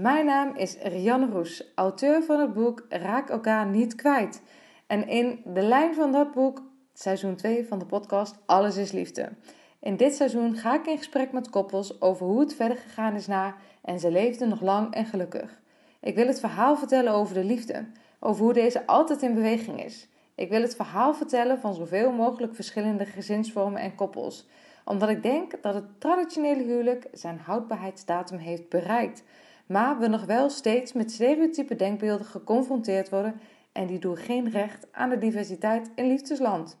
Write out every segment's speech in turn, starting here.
Mijn naam is Rianne Roes, auteur van het boek Raak elkaar niet kwijt. En in de lijn van dat boek, seizoen 2 van de podcast Alles is Liefde. In dit seizoen ga ik in gesprek met koppels over hoe het verder gegaan is na en ze leefden nog lang en gelukkig. Ik wil het verhaal vertellen over de liefde, over hoe deze altijd in beweging is. Ik wil het verhaal vertellen van zoveel mogelijk verschillende gezinsvormen en koppels, omdat ik denk dat het traditionele huwelijk zijn houdbaarheidsdatum heeft bereikt, maar we nog wel steeds met stereotype denkbeelden geconfronteerd worden en die doen geen recht aan de diversiteit in liefdesland.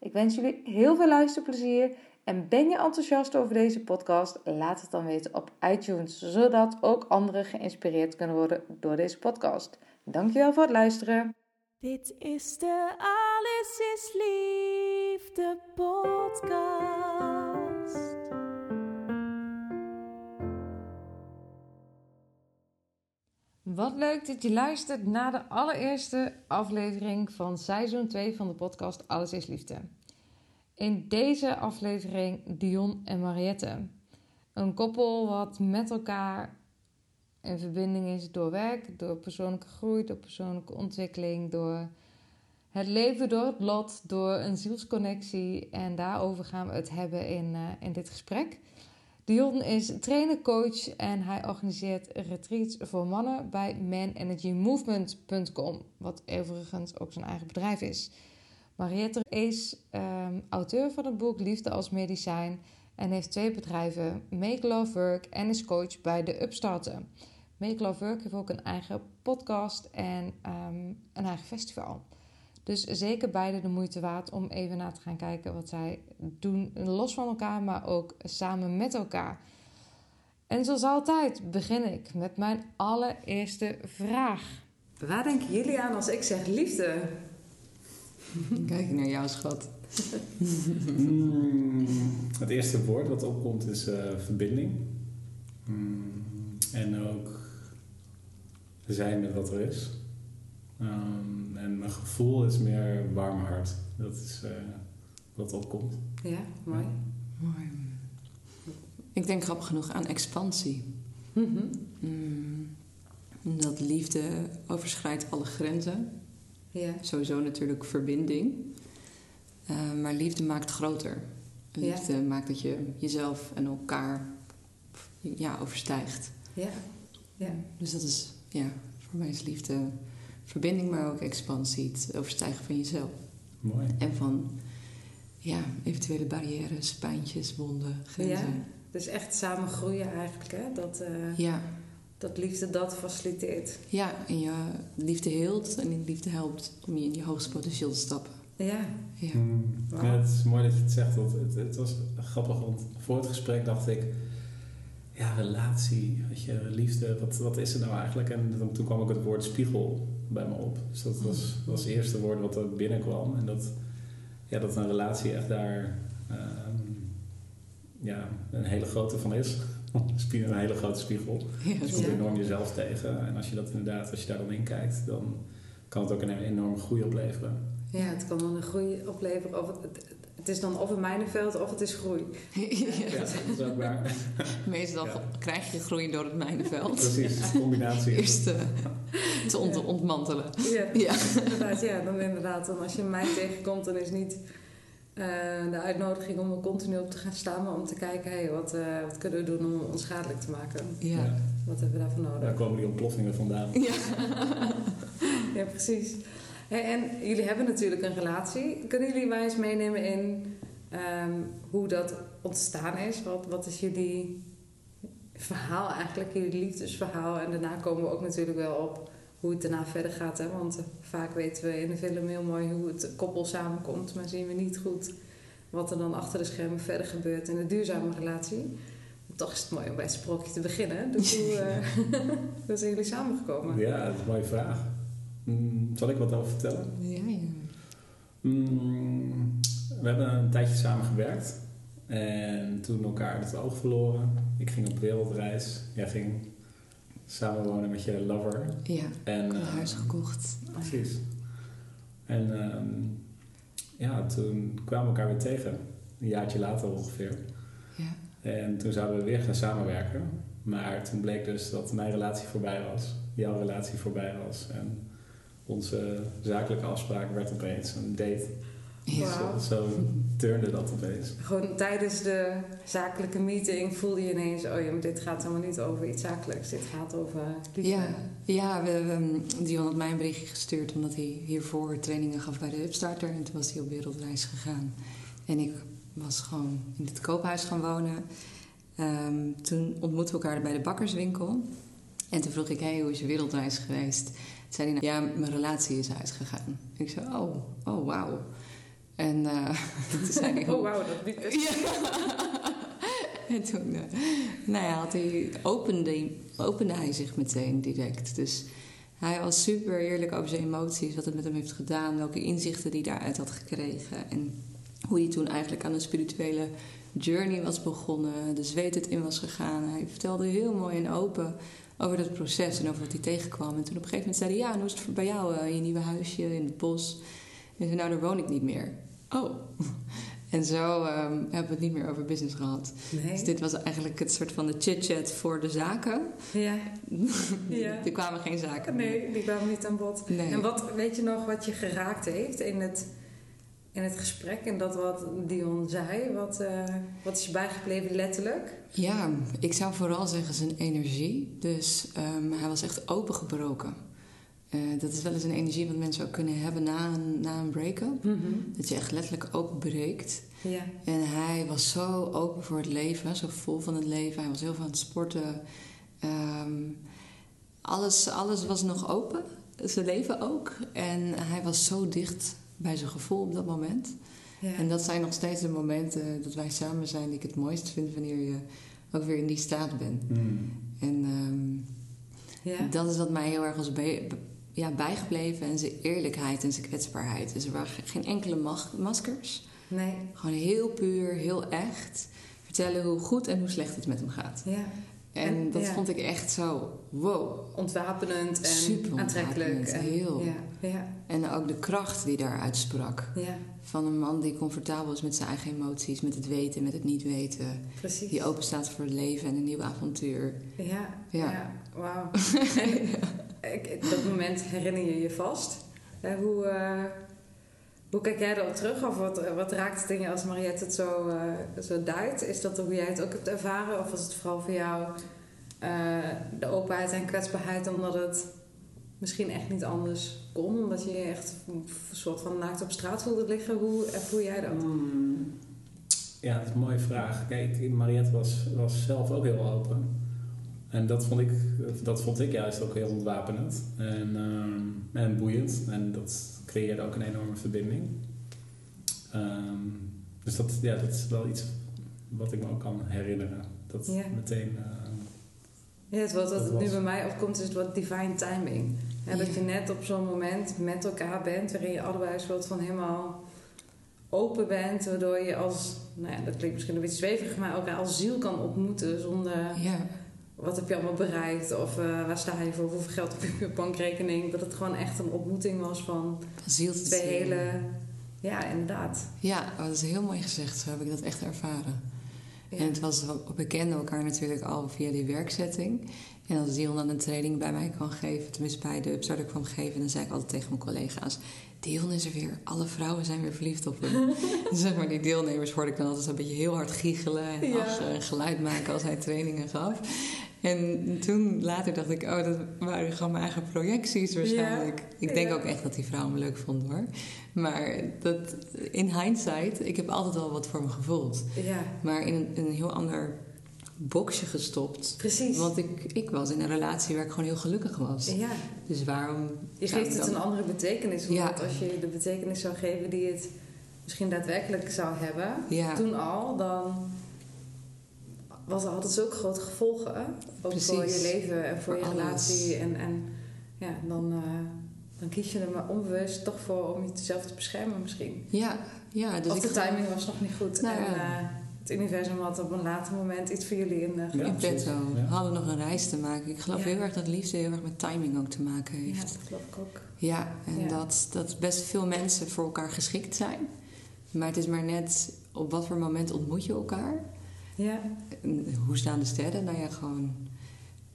Ik wens jullie heel veel luisterplezier en ben je enthousiast over deze podcast? Laat het dan weten op iTunes, zodat ook anderen geïnspireerd kunnen worden door deze podcast. Dankjewel voor het luisteren. Dit is de Alles is Liefde podcast. Wat leuk dat je luistert naar de allereerste aflevering van seizoen 2 van de podcast Alles is Liefde. In deze aflevering Dion en Mariette. Een koppel wat met elkaar in verbinding is door werk, door persoonlijke groei, door persoonlijke ontwikkeling, door het leven, door het lot, door een zielsconnectie. En daarover gaan we het hebben in, uh, in dit gesprek. Dion is trainer, coach en hij organiseert retreats voor mannen bij manenergymovement.com, wat overigens ook zijn eigen bedrijf is. Mariette is um, auteur van het boek Liefde als Medicijn en heeft twee bedrijven, Make Love Work en is coach bij de Upstarten. Make Love Work heeft ook een eigen podcast en um, een eigen festival. Dus zeker beide de moeite waard om even naar te gaan kijken wat zij doen, los van elkaar, maar ook samen met elkaar. En zoals altijd begin ik met mijn allereerste vraag. Waar denken jullie aan als ik zeg liefde? Kijk naar jou, schat. Mm, het eerste woord wat opkomt is uh, verbinding. Mm, en ook zijn met wat er is. Um, en mijn gevoel is meer warm hart. Dat is uh, wat opkomt. Ja, mooi. Ja. Mooi. Ik denk grappig genoeg aan expansie. Mm -hmm. mm, dat liefde overschrijdt alle grenzen. Ja. Sowieso natuurlijk verbinding. Uh, maar liefde maakt groter. Liefde ja. maakt dat je jezelf en elkaar ja, overstijgt. Ja. ja. Dus dat is, ja, voor mij is liefde verbinding, maar ook expansie. Het overstijgen van jezelf. Mooi. En van, ja, eventuele barrières, pijntjes, wonden, grenzen. Ja, dus echt samen groeien eigenlijk, hè? Dat, uh, ja. dat liefde dat faciliteert. Ja, en je liefde heelt en liefde helpt om je in je hoogste potentieel te stappen. Ja. Ja. Mm, wow. ja, het is mooi dat je het zegt. Want het, het was grappig, want voor het gesprek dacht ik... Ja, relatie, weet je, liefde, wat, wat is het nou eigenlijk? En dan, toen kwam ook het woord spiegel bij me op. Dus dat was, was het eerste woord wat er binnenkwam. En dat, ja, dat een relatie echt daar um, ja, een hele grote van is. een hele grote spiegel. Ja, dus je komt enorm jezelf tegen. En als je dat inderdaad, als je daar dan in kijkt, dan kan het ook een enorme groei opleveren. Ja, het kan dan een groei opleveren. Of het, het is dan of een mijnenveld of het is groei. Ja, dat is ook waar. Meestal ja. krijg je groei door het mijnenveld. Precies, de combinatie. Eerst uh, te ont ontmantelen. Ja, ja. Inderdaad, ja, dan inderdaad. Dan als je mij tegenkomt, dan is niet uh, de uitnodiging om er continu op te gaan staan, maar om te kijken, hey, wat, uh, wat kunnen we doen om ons schadelijk te maken? Ja. Wat hebben we daarvoor nodig? Daar komen die ontploffingen vandaan. Ja, ja precies. Hey, en jullie hebben natuurlijk een relatie. Kunnen jullie mij eens meenemen in um, hoe dat ontstaan is? Wat, wat is jullie verhaal eigenlijk, jullie liefdesverhaal? En daarna komen we ook natuurlijk wel op hoe het daarna verder gaat. Hè? Want vaak weten we in de film heel mooi hoe het koppel samenkomt, maar zien we niet goed wat er dan achter de schermen verder gebeurt in een duurzame relatie. toch is het mooi om bij het sprookje te beginnen. Dus hoe, uh, hoe zijn jullie samengekomen? Ja, dat is een mooie vraag. Mm, zal ik wat over vertellen? Ja, ja. Mm, we hebben een tijdje samen gewerkt. En toen elkaar het oog verloren. Ik ging op wereldreis. Jij ging samenwonen met je lover. Ja, en, een huis uh, gekocht. Precies. En um, ja, toen kwamen we elkaar weer tegen. Een jaartje later ongeveer. Ja. En toen zouden we weer gaan samenwerken. Maar toen bleek dus dat mijn relatie voorbij was. Jouw relatie voorbij was. En onze zakelijke afspraak werd opeens een date. Ja. Wow. Zo, zo turnde dat opeens. Gewoon tijdens de zakelijke meeting voelde je ineens... oh ja, maar dit gaat helemaal niet over iets zakelijks. Dit gaat over liefde. Ja, ja we, we, Dion had mij een berichtje gestuurd... omdat hij hiervoor trainingen gaf bij de Upstarter. En toen was hij op wereldreis gegaan. En ik was gewoon in het koophuis gaan wonen. Um, toen ontmoetten we elkaar bij de bakkerswinkel. En toen vroeg ik, hey, hoe is je wereldreis geweest? Zei hij, nou, ja, mijn relatie is uitgegaan. Ik zei, oh, oh, wauw. En uh, toen zei hij... Oh, wauw, dat niet best. Ja. en toen uh, nou ja, had hij, opende, opende hij zich meteen direct. Dus hij was super eerlijk over zijn emoties, wat het met hem heeft gedaan, welke inzichten hij daaruit had gekregen. En hoe hij toen eigenlijk aan een spirituele journey was begonnen, de zweet het in was gegaan. Hij vertelde heel mooi en open over dat proces en over wat hij tegenkwam. En toen op een gegeven moment zei hij, ja, hoe is het bij jou in je nieuwe huisje in het bos? En zei, nou, daar woon ik niet meer. Oh. En zo um, hebben we het niet meer over business gehad. Nee. Dus dit was eigenlijk het soort van de chit-chat voor de zaken. Ja. ja. er kwamen geen zaken Nee, die kwamen niet aan bod. Nee. En wat, weet je nog wat je geraakt heeft in het, in het gesprek? En dat wat Dion zei? Wat, uh, wat is je bijgebleven letterlijk? Ja, ik zou vooral zeggen zijn energie. Dus um, hij was echt opengebroken. Uh, dat is wel eens een energie wat mensen ook kunnen hebben na een, na een break-up. Mm -hmm. Dat je echt letterlijk openbreekt. Ja. En hij was zo open voor het leven, zo vol van het leven. Hij was heel veel aan het sporten. Um, alles, alles was nog open, zijn leven ook. En hij was zo dicht bij zijn gevoel op dat moment. Ja. En dat zijn nog steeds de momenten dat wij samen zijn die ik het mooist vind wanneer je ook weer in die staat bent. Mm. En um, ja. dat is wat mij heel erg was ja, bijgebleven en zijn eerlijkheid en zijn kwetsbaarheid. Dus er waren geen enkele maskers. Nee. Gewoon heel puur, heel echt. Vertellen hoe goed en hoe slecht het met hem gaat. Ja. En, dat ja. vond ik echt zo, wow. Ontwapenend en Super aantrekkelijk. En, heel. Ja. Ja. En ook de kracht die daaruit sprak. Ja. Van een man die comfortabel is met zijn eigen emoties, met het weten, met het niet weten. Precies. Die open staat voor het leven en een nieuw avontuur. Ja, ja. wauw. En dat moment herinner je je vast. Hoe, uh, hoe kijk jij erop terug? Of wat, wat raakt dingen als Mariette het zo, uh, zo duidt? Is dat hoe jij het ook hebt ervaren? Of was het vooral voor jou uh, de openheid en kwetsbaarheid omdat het misschien echt niet anders kon? Omdat je je echt een soort van naakt op straat voelde liggen? Hoe ervoer jij dat? Mm. Ja, dat is een mooie vraag. Kijk, Mariette was, was zelf ook heel open. En dat vond ik, dat vond ik juist ook heel ontwapenend en, um, en boeiend. En dat creëerde ook een enorme verbinding. Um, dus dat, ja, dat is wel iets wat ik me ook kan herinneren. Dat ja. meteen. Uh, ja, het wat, wat nu bij mij opkomt, is het wat divine timing. Ja, ja. Dat je net op zo'n moment met elkaar bent, waarin je allebei een soort van helemaal open bent, waardoor je als, nou ja, dat klinkt misschien een beetje zweverig, maar elkaar als ziel kan ontmoeten zonder. Ja wat heb je allemaal bereikt of uh, waar sta je voor, hoeveel geld heb je op je bankrekening. Dat het gewoon echt een ontmoeting was van ziel twee hele... Ja, inderdaad. Ja, dat is heel mooi gezegd. Zo heb ik dat echt ervaren. Ja. En het was, we kenden elkaar natuurlijk al via die werkzetting. En als Dion dan een training bij mij kwam geven, tenminste bij de Upstarter kwam geven, dan zei ik altijd tegen mijn collega's: Dion is er weer, alle vrouwen zijn weer verliefd op hem. en zeg maar, die deelnemers hoorde ik dan altijd een beetje heel hard giechelen en Ja. lachen en geluid maken als hij trainingen gaf. En toen later dacht ik, oh, dat waren gewoon mijn eigen projecties waarschijnlijk. Ik denk Ja. ook echt dat die vrouw me leuk vond hoor. Maar dat, in hindsight, ik heb altijd wel wat voor me gevoeld. Ja, Maar in een, in een heel ander boxje gestopt. precies. Want ik, ik was in een relatie waar ik gewoon heel gelukkig was. ja, Dus waarom je geeft het dan- een andere betekenis. Ja. Want als je de betekenis zou geven die het misschien daadwerkelijk zou hebben, Ja. toen al, dan was, had het zulke grote gevolgen. Ook Precies. voor je leven en voor, Voor je alles. relatie. En, en ja, dan, eh, dan kies je er maar onbewust toch voor om jezelf te beschermen misschien. Ja, ja. Dus of ik de geloof- timing was nog niet goed. Nou en ja. eh, het universum had op een later moment iets voor jullie in uh, Ja, in precies. petto. Ja. We hadden nog een reis te maken. Ik geloof Ja. heel erg dat liefde heel erg met timing ook te maken Ja, heeft. dat geloof ik ook. Ja, en Ja. Dat, dat best veel mensen voor elkaar geschikt zijn. Maar het is maar net op wat voor moment ontmoet je elkaar. Ja, hoe staan de sterren? Nou ja, gewoon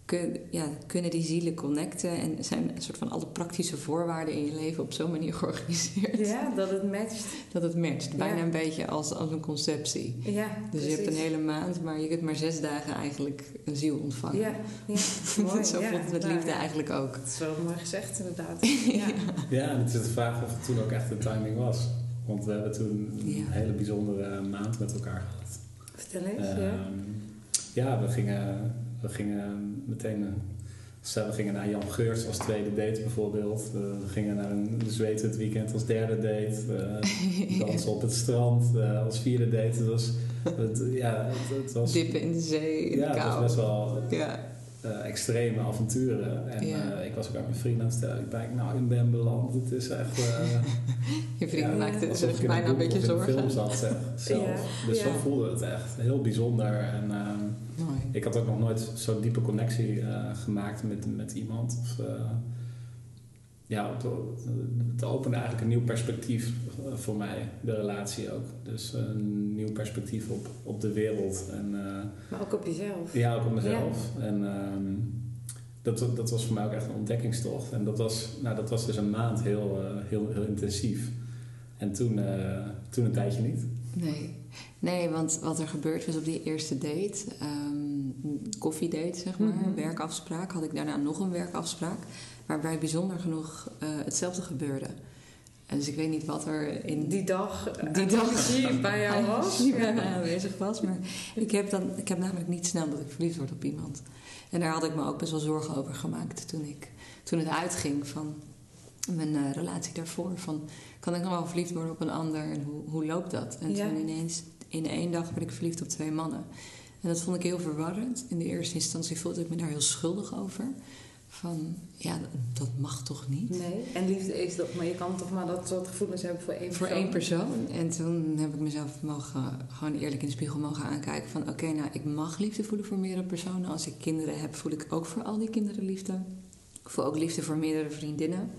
kun, ja, kunnen die zielen connecten en zijn een soort van alle praktische voorwaarden in je leven op zo'n manier georganiseerd ja dat het matcht. dat het matcht. Bijna Ja. een beetje als, als een conceptie. Ja, Dus je hebt een hele maand, maar je kunt maar zes dagen eigenlijk een ziel ontvangen. Ja, ja. mooi. Zo ja. voelt het met Nou, liefde eigenlijk ook. Dat is wel mooi gezegd, inderdaad. Ja. Ja, en het is de vraag of het toen ook echt de timing was. Want we hebben toen een hele bijzondere maand met elkaar gehad. Vertel eens. ja. Ehm, ja, we gingen, we gingen meteen... eh, Stel, we gingen naar Jan Geurts als tweede date bijvoorbeeld. We gingen naar een Zweed het weekend als derde date. eh, dansen op het strand eh, als vierde date. Het was, het, ja, het, het was, Dippen in de zee, in ja, de het was best wel Ja, eh, extreme avonturen. En eh, ik was ook aan mijn vrienden aan het stellen. Ik ben nou in ben beland. Het is echt... eh, je vrienden ja, maakten zich bijna een beetje zorgen. film zat, zeg, zelf. Dus ja. zo voelde het echt. Heel bijzonder. En ehm, Mooi. ik had ook nog nooit zo'n diepe connectie gemaakt met, met iemand. Of, ja, het, het opende eigenlijk een nieuw perspectief eh, voor mij, de relatie ook. Dus een nieuw perspectief op, op de wereld. En, eh, Maar ook op jezelf. ja, ook op mezelf. En ehm, dat, dat was voor mij ook echt een ontdekkingstocht. En dat was, nou, dat was dus een maand heel, eh, heel, heel intensief. En toen, eh, toen een tijdje niet. Nee. nee, want wat er gebeurd was op die eerste date, ehm koffiedate zeg maar, Mhm. werkafspraak, had ik daarna nog een werkafspraak, waarbij bijzonder genoeg eh, hetzelfde gebeurde. En dus ik weet niet wat er in Die dag, eh, Die dag. energie bij jou was. die bij mij aanwezig was. Maar ik heb, dan, ik heb namelijk niet snel dat ik verliefd word op iemand. En daar had ik me ook best wel zorgen over gemaakt toen, ik, toen het uitging van mijn eh, relatie daarvoor. Van, kan ik nog wel verliefd worden op een ander en hoe, hoe loopt dat? En Ja. toen ineens, in één dag werd ik verliefd op twee mannen. En dat vond ik heel verwarrend. In de eerste instantie voelde ik me daar heel schuldig over. Van, ja, dat, mag toch niet? Nee, en liefde is dat, maar je kan toch maar dat soort gevoelens hebben voor één Voor persoon. één persoon. En toen heb ik mezelf mogen, gewoon eerlijk in de spiegel mogen aankijken. Van oké, nou ik mag liefde voelen voor meerdere personen. Als ik kinderen heb, voel ik ook voor al die kinderen liefde. Ik voel ook liefde voor meerdere vriendinnen.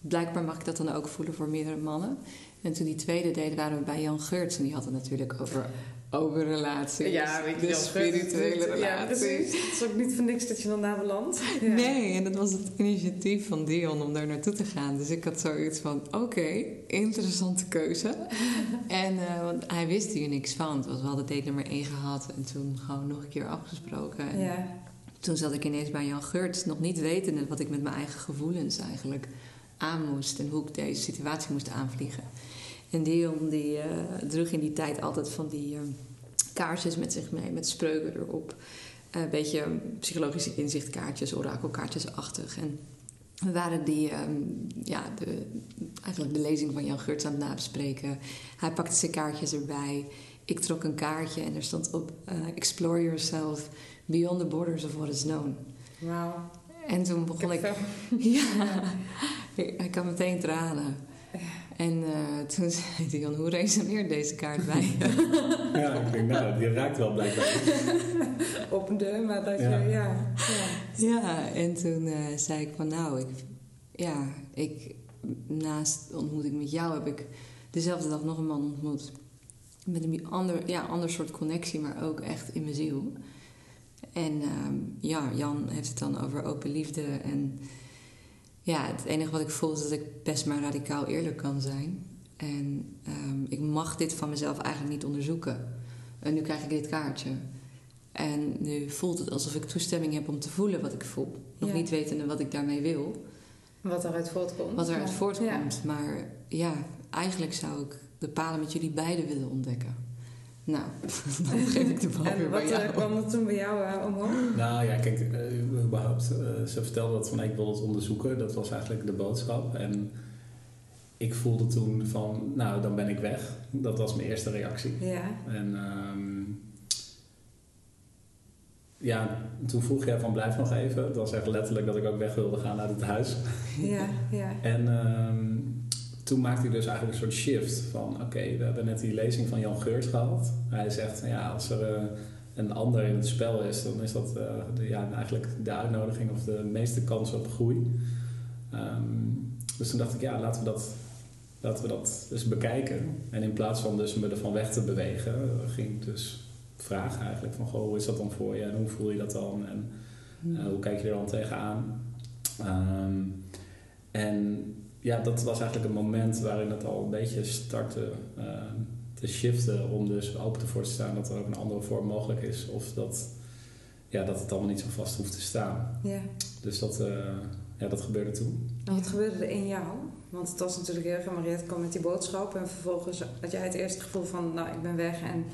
Blijkbaar mag ik dat dan ook voelen voor meerdere mannen. En toen die tweede deden, waren we bij Jan Geurts. En die had het natuurlijk over, over relaties. Ja, weet je de wel. spirituele relatie. Ja, precies. Het is ook niet voor niks dat je dan daar belandt. Ja. Nee, en dat was het initiatief van Dion om daar naartoe te gaan. Dus ik had zoiets van, oké, interessante keuze. en uh, want hij wist hier niks van. Want we hadden date nummer 1 gehad en toen gewoon nog een keer afgesproken. En Ja. toen zat ik ineens bij Jan Geurt, nog niet wetende wat ik met mijn eigen gevoelens eigenlijk aan moest. En hoe ik deze situatie moest aanvliegen. En Dion die uh, droeg in die tijd altijd van die uh, kaarsjes met zich mee, met spreuken erop. Een uh, beetje psychologische inzichtkaartjes, orakelkaartjes-achtig. En we waren die, um, ja, de, eigenlijk de lezing van Jan Geurts aan het nabespreken. Hij pakte zijn kaartjes erbij. Ik trok een kaartje en er stond op: Explore yourself beyond the borders of what is known. Wauw. En toen begon ik. ik ja, ik kan meteen tranen. En uh, toen zei Dion, hoe resoneert deze kaart bij je? ja, ik denk, nou, die raakt wel blijkbaar. Op een deur, maar dat ja. je, ja. Ja, ja en toen uh, zei ik van, nou, ik, ja, ik, naast de ontmoeting met jou heb ik dezelfde dag nog een man ontmoet. Met een ander, ja, ander soort connectie, maar ook echt in mijn ziel. En uh, ja, Jan heeft het dan over open liefde en ja, het enige wat ik voel is dat ik best maar radicaal eerlijk kan zijn. En um, ik mag dit van mezelf eigenlijk niet onderzoeken. En nu krijg ik dit kaartje. En nu voelt het alsof ik toestemming heb om te voelen wat ik voel. Nog Ja. niet wetende wat ik daarmee wil. Wat eruit voortkomt. Wat eruit Ja. voortkomt. Maar ja, eigenlijk zou ik de paden met jullie beiden willen ontdekken. Nou, dan geef ik de bal En weer wat bij jou. kwam er toen bij jou uh, omhoog? Nou ja, kijk, uh, überhaupt, ze vertelde dat van ik wil het onderzoeken. Dat was eigenlijk de boodschap. En ik voelde toen van, nou, dan ben ik weg. Dat was mijn eerste reactie. Ja. En ehm, ja, toen vroeg jij van blijf nog even. Het was echt letterlijk dat ik ook weg wilde gaan uit het huis. Ja, ja. En ehm, toen maakte ik dus eigenlijk een soort shift van oké, we hebben net die lezing van Jan Geurt gehad. Hij zegt, ja, als er eh, een ander in het spel is, dan is dat eh, de, ja, eigenlijk de uitnodiging of de meeste kans op groei. Ehm, dus toen dacht ik, ja, laten we dat, laten we dat eens bekijken. En in plaats van dus me ervan weg te bewegen, ging ik dus vragen eigenlijk van, goh, hoe is dat dan voor je en hoe voel je dat dan en eh, hoe kijk je er dan tegenaan? Ehm en ja, dat was eigenlijk een moment waarin het al een beetje startte eh, te shiften om dus open ervoor te staan dat er ook een andere vorm mogelijk is. Of dat, ja, dat het allemaal niet zo vast hoeft te staan. ja. Dus dat, eh, ja, dat gebeurde toen. En wat gebeurde er in jou? Want het was natuurlijk erg, Mariette kwam met die boodschap en vervolgens had jij het eerste gevoel van, nou, ik ben weg en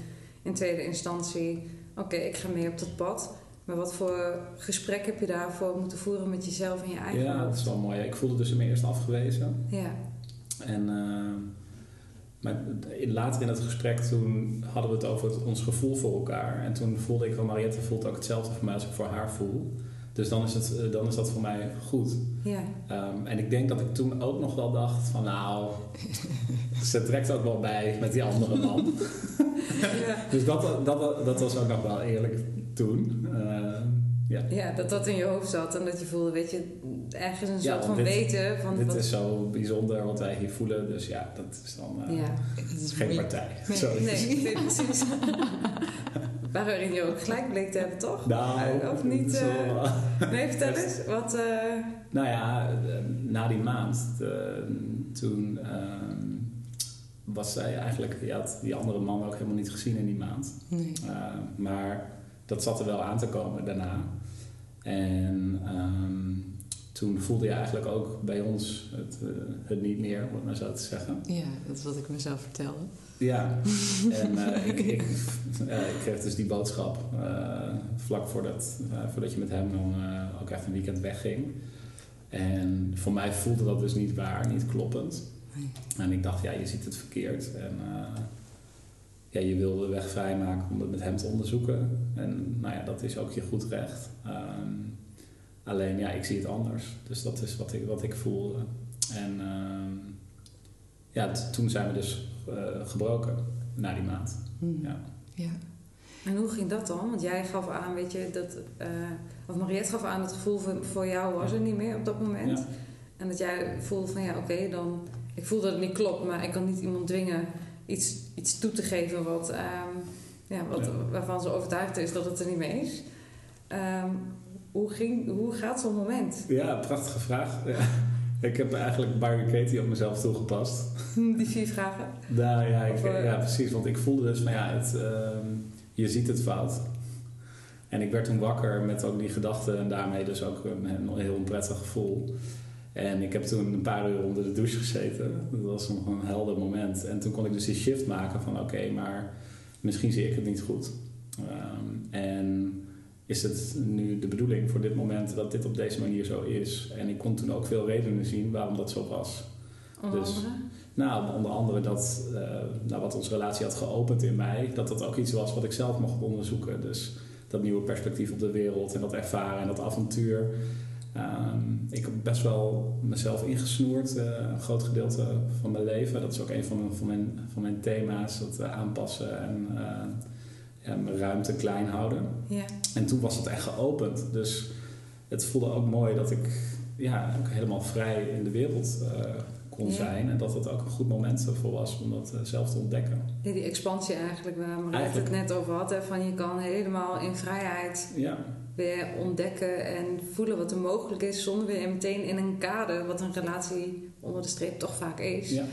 in tweede instantie, oké, ik ga mee op dat pad. Maar wat voor gesprek heb je daarvoor moeten voeren met jezelf en je eigen Ja, dat is wel mooi. Ik voelde dus me eerst afgewezen. Ja, En eh, maar later in het gesprek toen hadden we het over het- ons gevoel voor elkaar. En toen voelde ik van Mariette voelt ook hetzelfde voor mij als ik voor haar voel. Dus dan is, het, eh, dan is dat voor mij goed. ja, Ehm, en ik denk dat ik toen ook nog wel dacht van nou, ze trekt ook wel bij met die andere man. ja. dus dat, dat, dat was ook nog wel eerlijk toen. Ehm, ja. Ja, dat dat in je hoofd zat en dat je voelde, weet je, ergens een Ja, soort van dit- weten van Dit wat... is zo bijzonder wat wij hier voelen. Dus ja, dat is dan eh, Ja, is geen mooi- partij. Nee. Het. nee, precies. Waarin je ook gelijk bleek te hebben, toch? Nou, Eh, of niet, eh, wel- Nee, vertel eens. Wat, eh, Nou ja, eh, na die maand, eh, toen ehm, was zij eigenlijk, je had die andere man ook helemaal niet gezien in die maand. Nee. Maar dat zat er wel aan te komen daarna. En ehm, toen voelde je eigenlijk ook bij ons het, eh, het niet meer, om het maar zo te zeggen. Ja, dat is wat ik mezelf vertelde. Ja, en eh, ik, ik, eh, ik kreeg dus die boodschap vlak voordat, voordat je met hem dan ook echt een weekend wegging. En voor mij voelde dat dus niet waar, niet kloppend. Nee. En ik dacht, ja, je ziet het verkeerd. En ja, je wil de weg vrijmaken om het met hem te onderzoeken. En nou ja, dat is ook je goed recht. Ehm, alleen, ja, ik zie het anders. Dus dat is wat ik, wat ik voelde. En ehm, ja, toen zijn we dus eh, gebroken na die maand. Hmm. Ja. Ja. en hoe ging dat dan? Want jij gaf aan, weet je, dat... eh, of Mariette gaf aan, het gevoel voor, voor jou was er niet meer op dat moment. Ja. En dat jij voelde van, ja, oké, dan... Ik voel dat het niet klopt, maar ik kan niet iemand dwingen iets, iets toe te geven wat, ehm, ja, wat, Ja. waarvan ze overtuigd is dat het er niet mee is. Ehm, hoe, ging, hoe gaat zo'n moment? ja, prachtige vraag. Ja. Ik heb eigenlijk Byron Katie op mezelf toegepast. Die vier vragen. Nou ja, ik, eh, ja, precies. Want ik voelde dus van ja, het, ehm, je ziet het fout. En ik werd toen wakker met ook die gedachten en daarmee dus ook een, een heel onprettig gevoel. En ik heb toen een paar uur onder de douche gezeten. Dat was nog een helder moment. En toen kon ik dus die shift maken van oké, maar misschien zie ik het niet goed. Ehm, en is het nu de bedoeling voor dit moment dat dit op deze manier zo is? En ik kon toen ook veel redenen zien waarom dat zo was. Onder Dus- andere. Nou, onder andere dat eh, nou, wat onze relatie had geopend in mij, dat dat ook iets was wat ik zelf mocht onderzoeken. Dus dat nieuwe perspectief op de wereld en dat ervaren en dat avontuur. Ehm, ik heb best wel mezelf ingesnoerd, eh, een groot gedeelte van mijn leven. Dat is ook een van mijn, van mijn, van mijn thema's, dat eh, aanpassen en eh, ja, mijn ruimte klein houden. Ja. En toen was het echt geopend. Dus het voelde ook mooi dat ik ja, ook helemaal vrij in de wereld kon Ja. zijn. En dat het ook een goed moment ervoor was om dat zelf te ontdekken. Ja, die expansie eigenlijk, waar Eigenlijk- het net over had. Hè, van je kan helemaal in vrijheid Ja, weer ontdekken en voelen wat er mogelijk is. Zonder weer meteen in een kader, wat een relatie onder de streep toch vaak is. ja,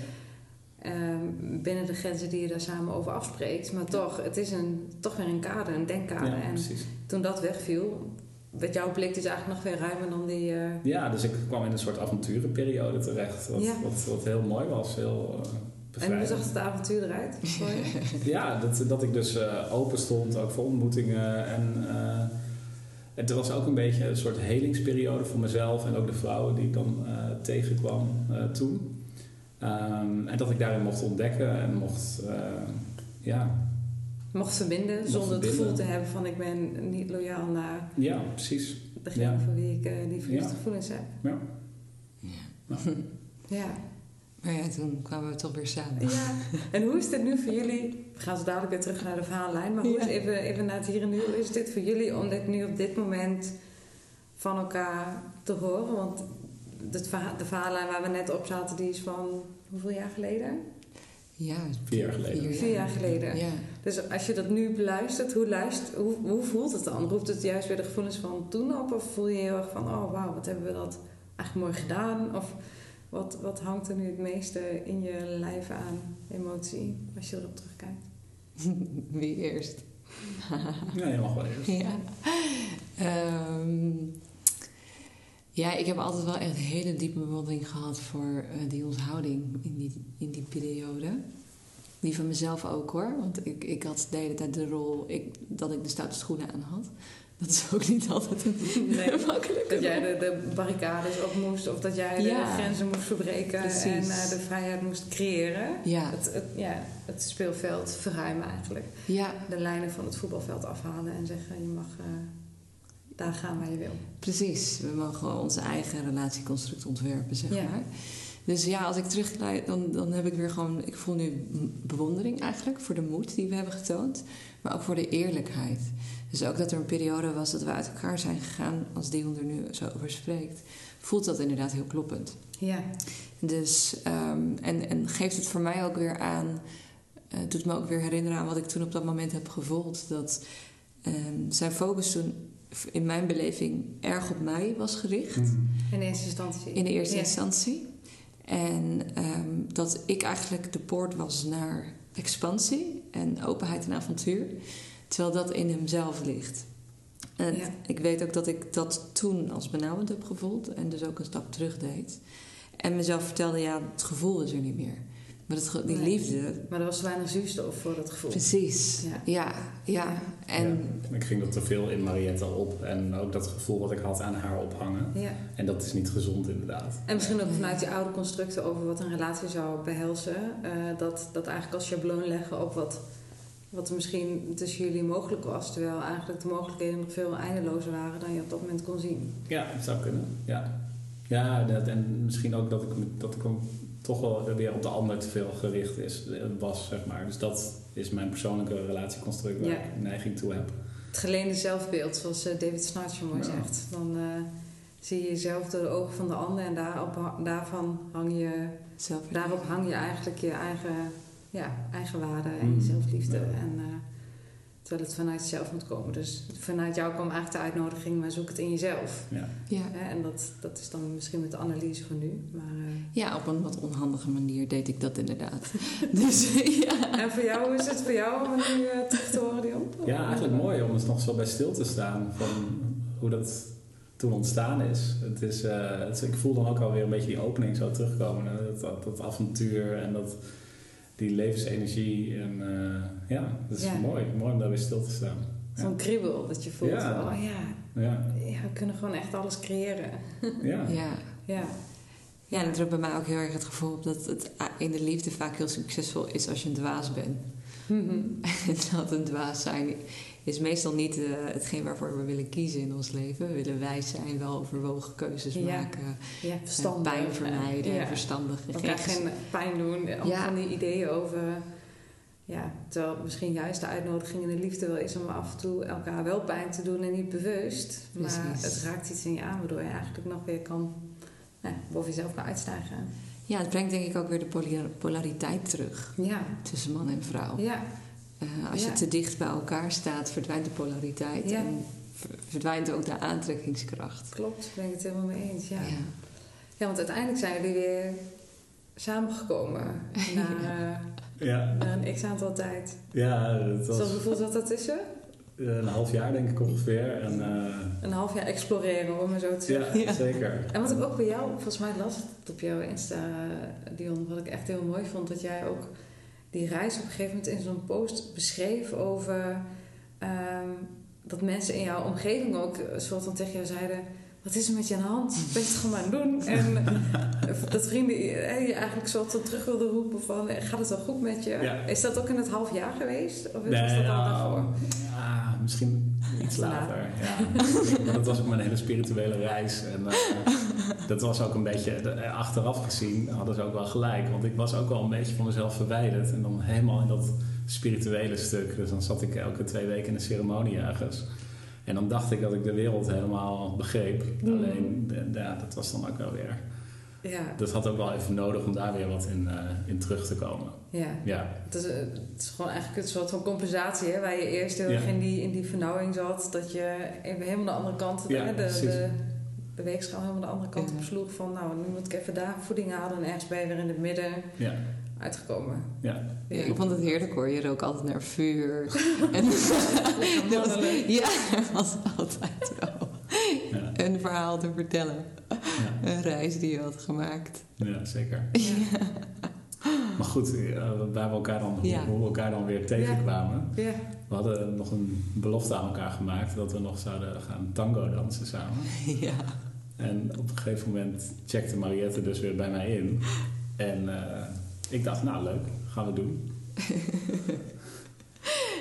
Ehm, binnen de grenzen die je daar samen over afspreekt. Maar toch, het is een, toch weer een kader, een denkkader. ja, en precies. toen dat wegviel, werd jouw blik dus eigenlijk nog weer ruimer dan die... eh, Ja, dus ik kwam in een soort avonturenperiode terecht. Wat, Ja. wat, wat heel mooi was, heel uh, en hoe zag het avontuur eruit? Ja, dat, dat ik dus eh, open stond, ook voor ontmoetingen. En het was ook een beetje een soort helingsperiode voor mezelf en ook de vrouwen die ik dan eh, tegenkwam eh, toen. Ehm, en dat ik daarin mocht ontdekken en mocht, eh, ja, Mocht verbinden Mocht zonder het gevoel te hebben van ik ben niet loyaal naar ja, precies. degene Ja. voor wie ik die verliefde Ja. gevoelens heb. Ja. Ja. Ja. Maar ja, toen kwamen we toch weer samen. ja. En hoe is dit nu voor jullie? We gaan zo dadelijk weer terug naar de verhaallijn. Maar hoe is even, even naar het hier en nu? Hoe is dit voor jullie om dit nu op dit moment van elkaar te horen? Want het verha- de verhaallijn waar we net op zaten, die is van hoeveel jaar geleden? Ja, Vier jaar geleden. Vier jaar geleden. Ja. Dus als je dat nu beluistert, hoe, luistert, hoe, hoe voelt het dan? Roept het juist weer de gevoelens van toen op? Of voel je heel erg van, oh wauw, wat hebben we dat eigenlijk mooi gedaan? Of wat, wat hangt er nu het meeste in je lijf aan emotie als je erop terugkijkt? Wie eerst? Ja, je mag wel eerst. Ja. Ehm, ja, ik heb altijd wel echt een hele diepe bewondering gehad voor eh, die onthouding in die, in die periode. Die van mezelf ook hoor. Want ik, ik had de hele tijd de rol ik, dat ik de stoute schoenen aan had. Dat is ook niet altijd Nee, makkelijke Dat jij de, de barricades op moest of dat jij Ja. de grenzen moest verbreken Precies. en eh, de vrijheid moest creëren. Ja, Het, het, ja, het speelveld verruimen eigenlijk. ja, De lijnen van het voetbalveld afhalen en zeggen je mag eh, daar gaan waar je wil. precies. We mogen onze eigen relatieconstruct ontwerpen, zeg Ja. maar. Dus ja, als ik terugkijk, dan, dan heb ik weer gewoon... Ik voel nu bewondering eigenlijk voor de moed die we hebben getoond. Maar ook voor de eerlijkheid. Dus ook dat er een periode was dat we uit elkaar zijn gegaan... als Dion er nu zo over spreekt... voelt dat inderdaad heel kloppend. Ja, Dus, ehm, en, en geeft het voor mij ook weer aan... eh, doet me ook weer herinneren aan wat ik toen op dat moment heb gevoeld. Dat ehm, zijn focus toen in mijn beleving erg op mij was gericht. Mhm. in eerste instantie. In de eerste Ja. instantie. En ehm, dat ik eigenlijk de poort was naar expansie en openheid en avontuur. Terwijl dat in hemzelf ligt. En Ja. ik weet ook dat ik dat toen als benauwend heb gevoeld. En dus ook een stap terug deed. En mezelf vertelde, ja, het gevoel is er niet meer. Maar het, ge- die Nee. liefde, Maar er was weinig zuurstof voor dat gevoel. precies. Ja. Ja, ja. En Ja, ik ging er te veel in Mariette op en ook dat gevoel wat ik had aan haar ophangen. Ja. En dat is niet gezond inderdaad. En misschien ook vanuit die oude constructen over wat een relatie zou behelzen. eh, dat, dat eigenlijk als schabloon leggen op wat, wat er misschien tussen jullie mogelijk was. Terwijl eigenlijk de mogelijkheden nog veel eindelozer waren dan je op dat moment kon zien. Ja, het zou kunnen. Ja, ja dat, en misschien ook dat ik, dat ik hem toch wel weer op de ander te veel gericht is, eh, was, zeg maar. Dus dat is mijn persoonlijke relatieconstruct waar Ja. ik neiging toe heb. Het geleende zelfbeeld, zoals eh, David Snartje mooi Ja. zegt. Dan eh, zie je jezelf door de ogen van de ander en daarop, daarvan hang je, zelf daarop hang je eigenlijk je eigen, ja, eigen waarde en je Mm. zelfliefde. Ja. En, eh, terwijl het vanuit jezelf moet komen. Dus vanuit jou kwam eigenlijk de uitnodiging, maar zoek het in jezelf. Ja. ja. Hè, en dat, dat is dan misschien met de analyse van nu. Maar, eh, ja, op een wat onhandige manier deed ik dat inderdaad. dus ja. En voor jou, hoe is het voor jou om nu eh, terug te horen, Dion? ja, eigenlijk mooi om er nog zo bij stil te staan van hoe dat toen ontstaan is. Het is eh, het is- ik voel dan ook alweer een beetje die opening zo terugkomen. hè. Dat, dat, dat avontuur en dat, die levensenergie. En eh, ja, dat is Ja. mooi. Mooi om daar weer stil te staan. Zo'n kriebel dat je voelt. Ja. van, Oh ja, Ja, ja, we kunnen gewoon echt alles creëren. ja. ja. Ja, Ja, en het drukt bij mij ook heel erg het gevoel op dat het in de liefde vaak heel succesvol is als je een dwaas bent. Mhm. En dat een dwaas zijn is meestal niet eh, hetgeen waarvoor we willen kiezen in ons leven. We willen wijs zijn, wel overwogen keuzes Ja. maken, ja eh, verstandig. pijn vermijden, Ja. verstandig. Elkaar geen pijn doen. Ja. van die ideeën over... Ja, terwijl misschien juist de uitnodiging in de liefde wel is om af en toe elkaar wel pijn te doen en niet bewust. Maar Precies. het raakt iets in je aan waardoor je eigenlijk nog weer kan nou, boven jezelf kan uitstijgen. Ja, het brengt denk ik ook weer de polar- polariteit terug Ja, tussen man en vrouw. ja, Eh, als je te dicht bij elkaar staat, verdwijnt de polariteit Ja. en ver- verdwijnt ook de aantrekkingskracht. klopt. Daar ben ik het helemaal mee eens. Ja. Ja. Ja, want uiteindelijk zijn jullie weer samengekomen na, eh, Ja, na een x-aantal tijd. ja het Zoals was hoeveel zat daartussen? een half jaar denk ik ongeveer. En, eh, Een half jaar exploreren, om maar zo te zeggen. ja, zeker. En wat ik ook bij jou, volgens mij las het op jouw Insta, eh, Dion, wat ik echt heel mooi vond, dat jij ook die reis op een gegeven moment in zo'n post beschreef over ehm, dat mensen in jouw omgeving ook soort van tegen jou zeiden: wat is er met je aan de hand? Ben je het gewoon maar aan het doen? En eh, dat vrienden eh, je eigenlijk zo tot terug wilden roepen van, eh, gaat het wel goed met je? Ja. Is dat ook in het half jaar geweest? Of was Nee, dat al daarvoor? Ja, misschien iets later. Ja. Maar dat was ook mijn hele spirituele reis. En dat was ook een beetje, achteraf gezien hadden ze ook wel gelijk. Want ik was ook wel een beetje van mezelf verwijderd. En dan helemaal in dat spirituele stuk. Dus dan zat ik elke twee weken in een ceremonie ergens. En dan dacht ik dat ik de wereld helemaal begreep. Mhm. Alleen, ja, dat was dan ook wel weer... Ja, Dat had ook wel even nodig om daar weer wat in, eh, in terug te komen. ja. Ja, Het is, eh, het is gewoon eigenlijk een soort van compensatie, hè? Waar je eerst heel erg Ja. in, die, in die vernauwing zat. Dat je even helemaal de andere kant, Ja, de, de, de weegschaal helemaal de andere kant op sloeg. Van nou, nu moet ik even daar voeding halen. En ergens ben je weer in het midden ja, uitgekomen. ja. Ja, ik vond het heerlijk hoor. Je rook altijd naar vuur. en dat was, ja, er was altijd wel Ja, een verhaal te vertellen. ja. Een reis die je had gemaakt. Ja, zeker. Maar goed, eh, waar we elkaar dan, Ja. hoe we elkaar dan weer tegenkwamen. Ja. We hadden nog een belofte aan elkaar gemaakt dat we nog zouden gaan tango dansen samen. Ja. En op een gegeven moment checkte Mariette dus weer bij mij in. En eh, ik dacht, nou leuk, gaan we doen.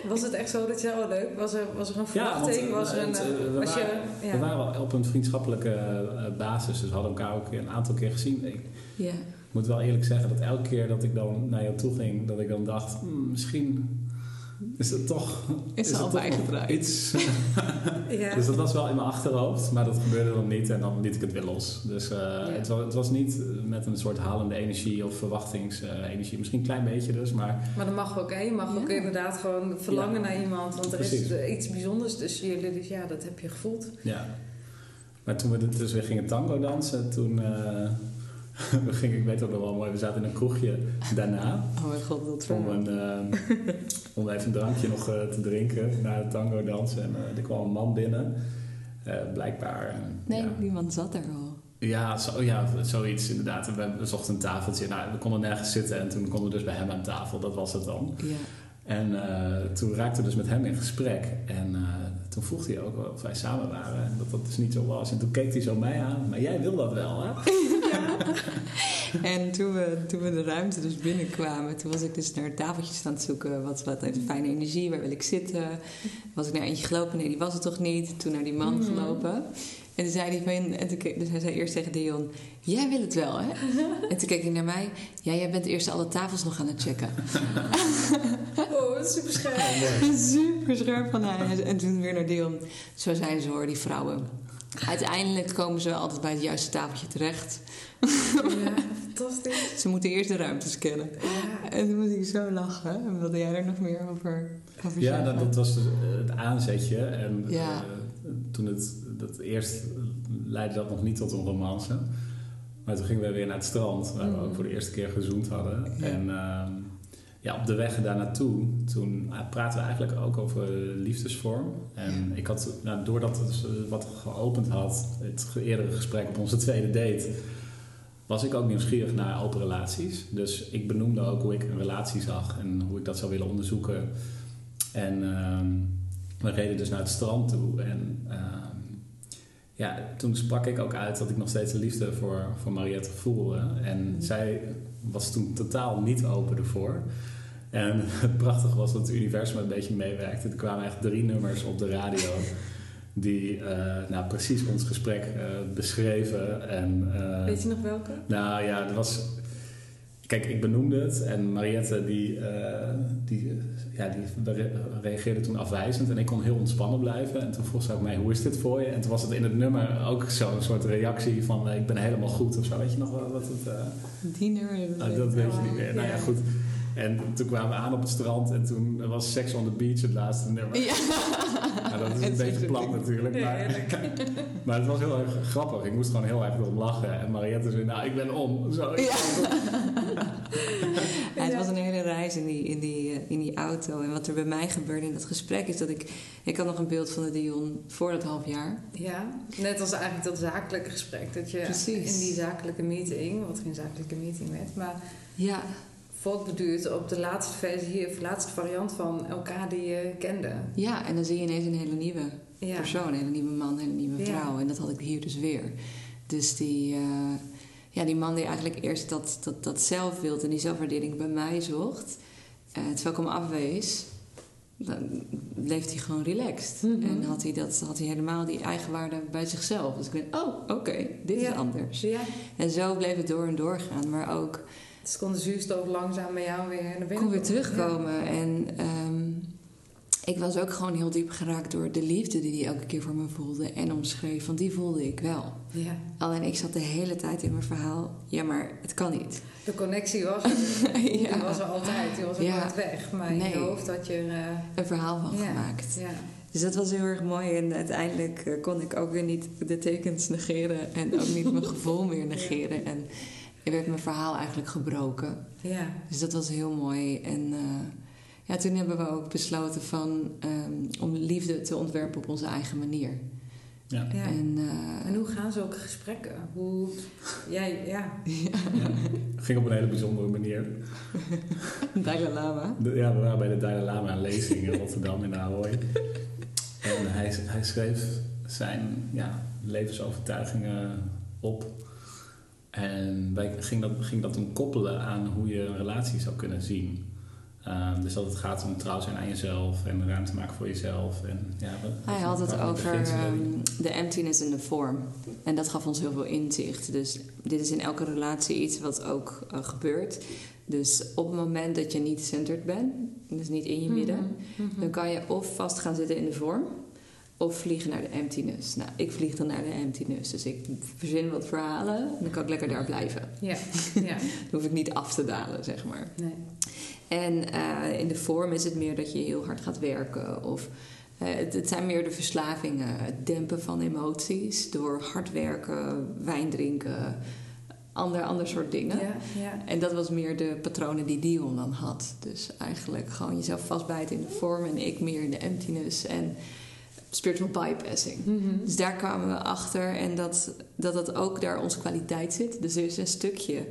Was het echt zo dat je, oh leuk, was er, was er een verwachting? eh, was er een, het, eh, we, was waren, je, ja. we waren op een vriendschappelijke eh, basis, dus we hadden elkaar ook een aantal keer gezien. Ik Ja. moet wel eerlijk zeggen dat elke keer dat ik dan naar jou toe ging, dat ik dan dacht, hmm, misschien is het toch, Is het al bijgedraaid. iets. ja. Dus dat was wel in mijn achterhoofd, maar dat gebeurde dan niet en dan liet ik het weer los. Dus eh, het, was, het was niet met een soort halende energie of verwachtingsenergie. Misschien een klein beetje dus, maar Maar dat mag ook, hè? Je mag Ja. ook inderdaad gewoon verlangen Ja. naar iemand. Want er is Precies. eh, iets bijzonders tussen jullie. Dus ja, dat heb je gevoeld. ja. Maar toen we dus weer gingen tango dansen, toen eh, we gingen, ik weet ook nog wel mooi, we zaten in een kroegje daarna Oh mijn god, dat om, een, eh, om even een drankje nog eh, te drinken na het tango dansen. En eh, er kwam een man binnen, eh, blijkbaar. Nee, ja. man zat er al. Ja, zo, ja, zoiets inderdaad. We zochten een tafeltje. Nou, we konden nergens zitten en toen konden we dus bij hem aan tafel. Dat was het dan. Ja. En eh, toen raakten we dus met hem in gesprek. En eh, toen vroeg hij ook of wij samen waren. En dat dat dus niet zo was. En toen keek hij zo mij aan. Maar jij wil dat wel, hè? En toen we, toen we de ruimte dus binnenkwamen, toen was ik dus naar tafeltjes aan het zoeken. Wat, wat heeft fijne energie, waar wil ik zitten? Was ik naar eentje gelopen? Nee, die was het toch niet? Toen naar die man Mhm. gelopen. En toen zei hij van, en toen, keek- dus hij zei eerst tegen Dion, jij wil het wel, hè? En toen keek hij naar mij, ja, jij bent eerst alle tafels nog aan het checken. Oh, dat is super scherp. Super scherp van hij. En toen weer naar Dion. Zo zijn ze hoor, die vrouwen. Uiteindelijk komen ze wel altijd bij het juiste tafeltje terecht. Ja, fantastisch. Ze moeten eerst de ruimte scannen. Ja. En toen moest ik zo lachen. En wilde jij er nog meer over, over Ja, dat, dat was dus, eh, het aanzetje. En Ja. eh, toen het, dat eerst leidde dat nog niet tot een romance. Maar toen gingen we weer naar het strand, waar we Mhm. ook voor de eerste keer gezoend hadden. Ja. En ehm, ja, op de weg daar naartoe, toen eh, praten we eigenlijk ook over liefdesvorm. En ik had, nou, doordat het dus, eh, wat geopend had, het eerdere gesprek op onze tweede date, was ik ook nieuwsgierig naar open relaties. Dus ik benoemde ook hoe ik een relatie zag en hoe ik dat zou willen onderzoeken. En ehm, we reden dus naar het strand toe. En ehm, ja, toen sprak ik ook uit dat ik nog steeds een liefde voor, voor Mariette voelde. En zij was toen totaal niet open ervoor. En het prachtige was dat het universum een beetje meewerkte. Er kwamen echt drie nummers op de radio die eh, nou, precies ons gesprek eh, beschreven. En, eh, Weet je nog welke? nou ja, er was. Kijk, ik benoemde het en Mariette die, die, ja, die re- reageerde toen afwijzend en ik kon heel ontspannen blijven. En toen vroeg ze ook mij, hoe is dit voor je? En toen was het in het nummer ook zo'n soort reactie van, ik ben helemaal goed of zo. Weet je nog wel wat het... eh, Die nummer. nou, dat weet je niet meer. Nou Ja. goed. En toen kwamen we aan op het strand en toen was Sex on the Beach het laatste nummer. Ja. Nou, dat is een beetje plat natuurlijk. Maar, het was heel erg grappig. Ik moest gewoon heel erg erom lachen. En Mariette zei, nou, ik ben om. Zo, Ja. Ja, het was een hele reis in die, in, die, eh, in die auto. En wat er bij mij gebeurde in dat gesprek is dat ik... Ik had nog een beeld van de Dion voor dat half jaar. Ja, net als eigenlijk dat zakelijke gesprek. Dat je Precies. in die zakelijke meeting, wat geen zakelijke meeting werd, maar Ja, voortbeduurd op de laatste versie of laatste variant van elkaar die je kende. ja en dan zie je ineens een hele nieuwe. Ja. persoon, een hele nieuwe man, een hele nieuwe Ja. vrouw. En dat had ik hier dus weer. Dus die, eh, ja, die man die eigenlijk eerst dat, dat, dat zelfbeeld en die zelfwaardering bij mij zocht, eh, terwijl ik hem afwees, dan bleef hij gewoon relaxed. Mhm. En had hij, dat, had hij helemaal die eigenwaarde bij zichzelf. Dus ik dacht, oh, oké, dit Ja. is anders. Ja. En zo bleef het door en door gaan. Maar ook Dus kon de zuurstof langzaam bij jou weer naar binnen kon weer komen. terugkomen. En ehm, ik was ook gewoon heel diep geraakt door de liefde die hij elke keer voor me voelde en omschreef. Want die voelde ik wel. Ja. Alleen ik zat de hele tijd in mijn verhaal. Ja, maar het kan niet. De connectie was er. Ja. Die was er altijd. Die was ook Ja. nooit weg. Maar in je hoofd had je... er, eh, Een verhaal van gemaakt. Ja. Dus dat was heel erg mooi. En uiteindelijk eh, kon ik ook weer niet de tekens negeren. En ook niet mijn gevoel meer negeren. En werd mijn verhaal eigenlijk gebroken. Ja. Dus dat was heel mooi. En eh, ja, toen hebben we ook besloten van, ehm, om liefde te ontwerpen op onze eigen manier. Ja. Ja. En, eh, En hoe gaan zulke gesprekken? Hoe... Jij, ja. Ja. Ging op een hele bijzondere manier. Dalai Lama. De- ja, we waren bij de Dalai Lama lezing in Rotterdam in de Ahoy. En hij, hij schreef zijn ja, levensovertuigingen op. En wij ging dat, ging dat toen koppelen aan hoe je een relatie zou kunnen zien. Ehm, dus dat het gaat om trouw zijn aan jezelf en ruimte maken voor jezelf. En, ja, wat- Hij had het over ehm, de emptiness in de vorm. En dat gaf ons heel veel inzicht. Dus dit is in elke relatie iets wat ook eh, gebeurt. Dus op het moment dat je niet centered bent, dus niet in je midden, Mhm. dan kan je of vast gaan zitten in de vorm, of vliegen naar de emptiness. Nou, ik vlieg dan naar de emptiness. Dus ik verzin wat verhalen en dan kan ik lekker daar blijven. Ja. Ja. Dan hoef ik niet af te dalen, zeg maar. Nee. En eh, in de vorm is het meer dat je heel hard gaat werken. Of eh, het, het zijn meer de verslavingen. Het dempen van emoties door hard werken, wijn drinken, ander, ander soort dingen. Ja. Ja. En dat was meer de patronen die Dion dan had. Dus eigenlijk gewoon jezelf vastbijten in de vorm en ik meer in de emptiness en spiritual bypassing. Mhm. Dus daar kwamen we achter en dat, dat dat ook daar onze kwaliteit zit. Dus er is een stukje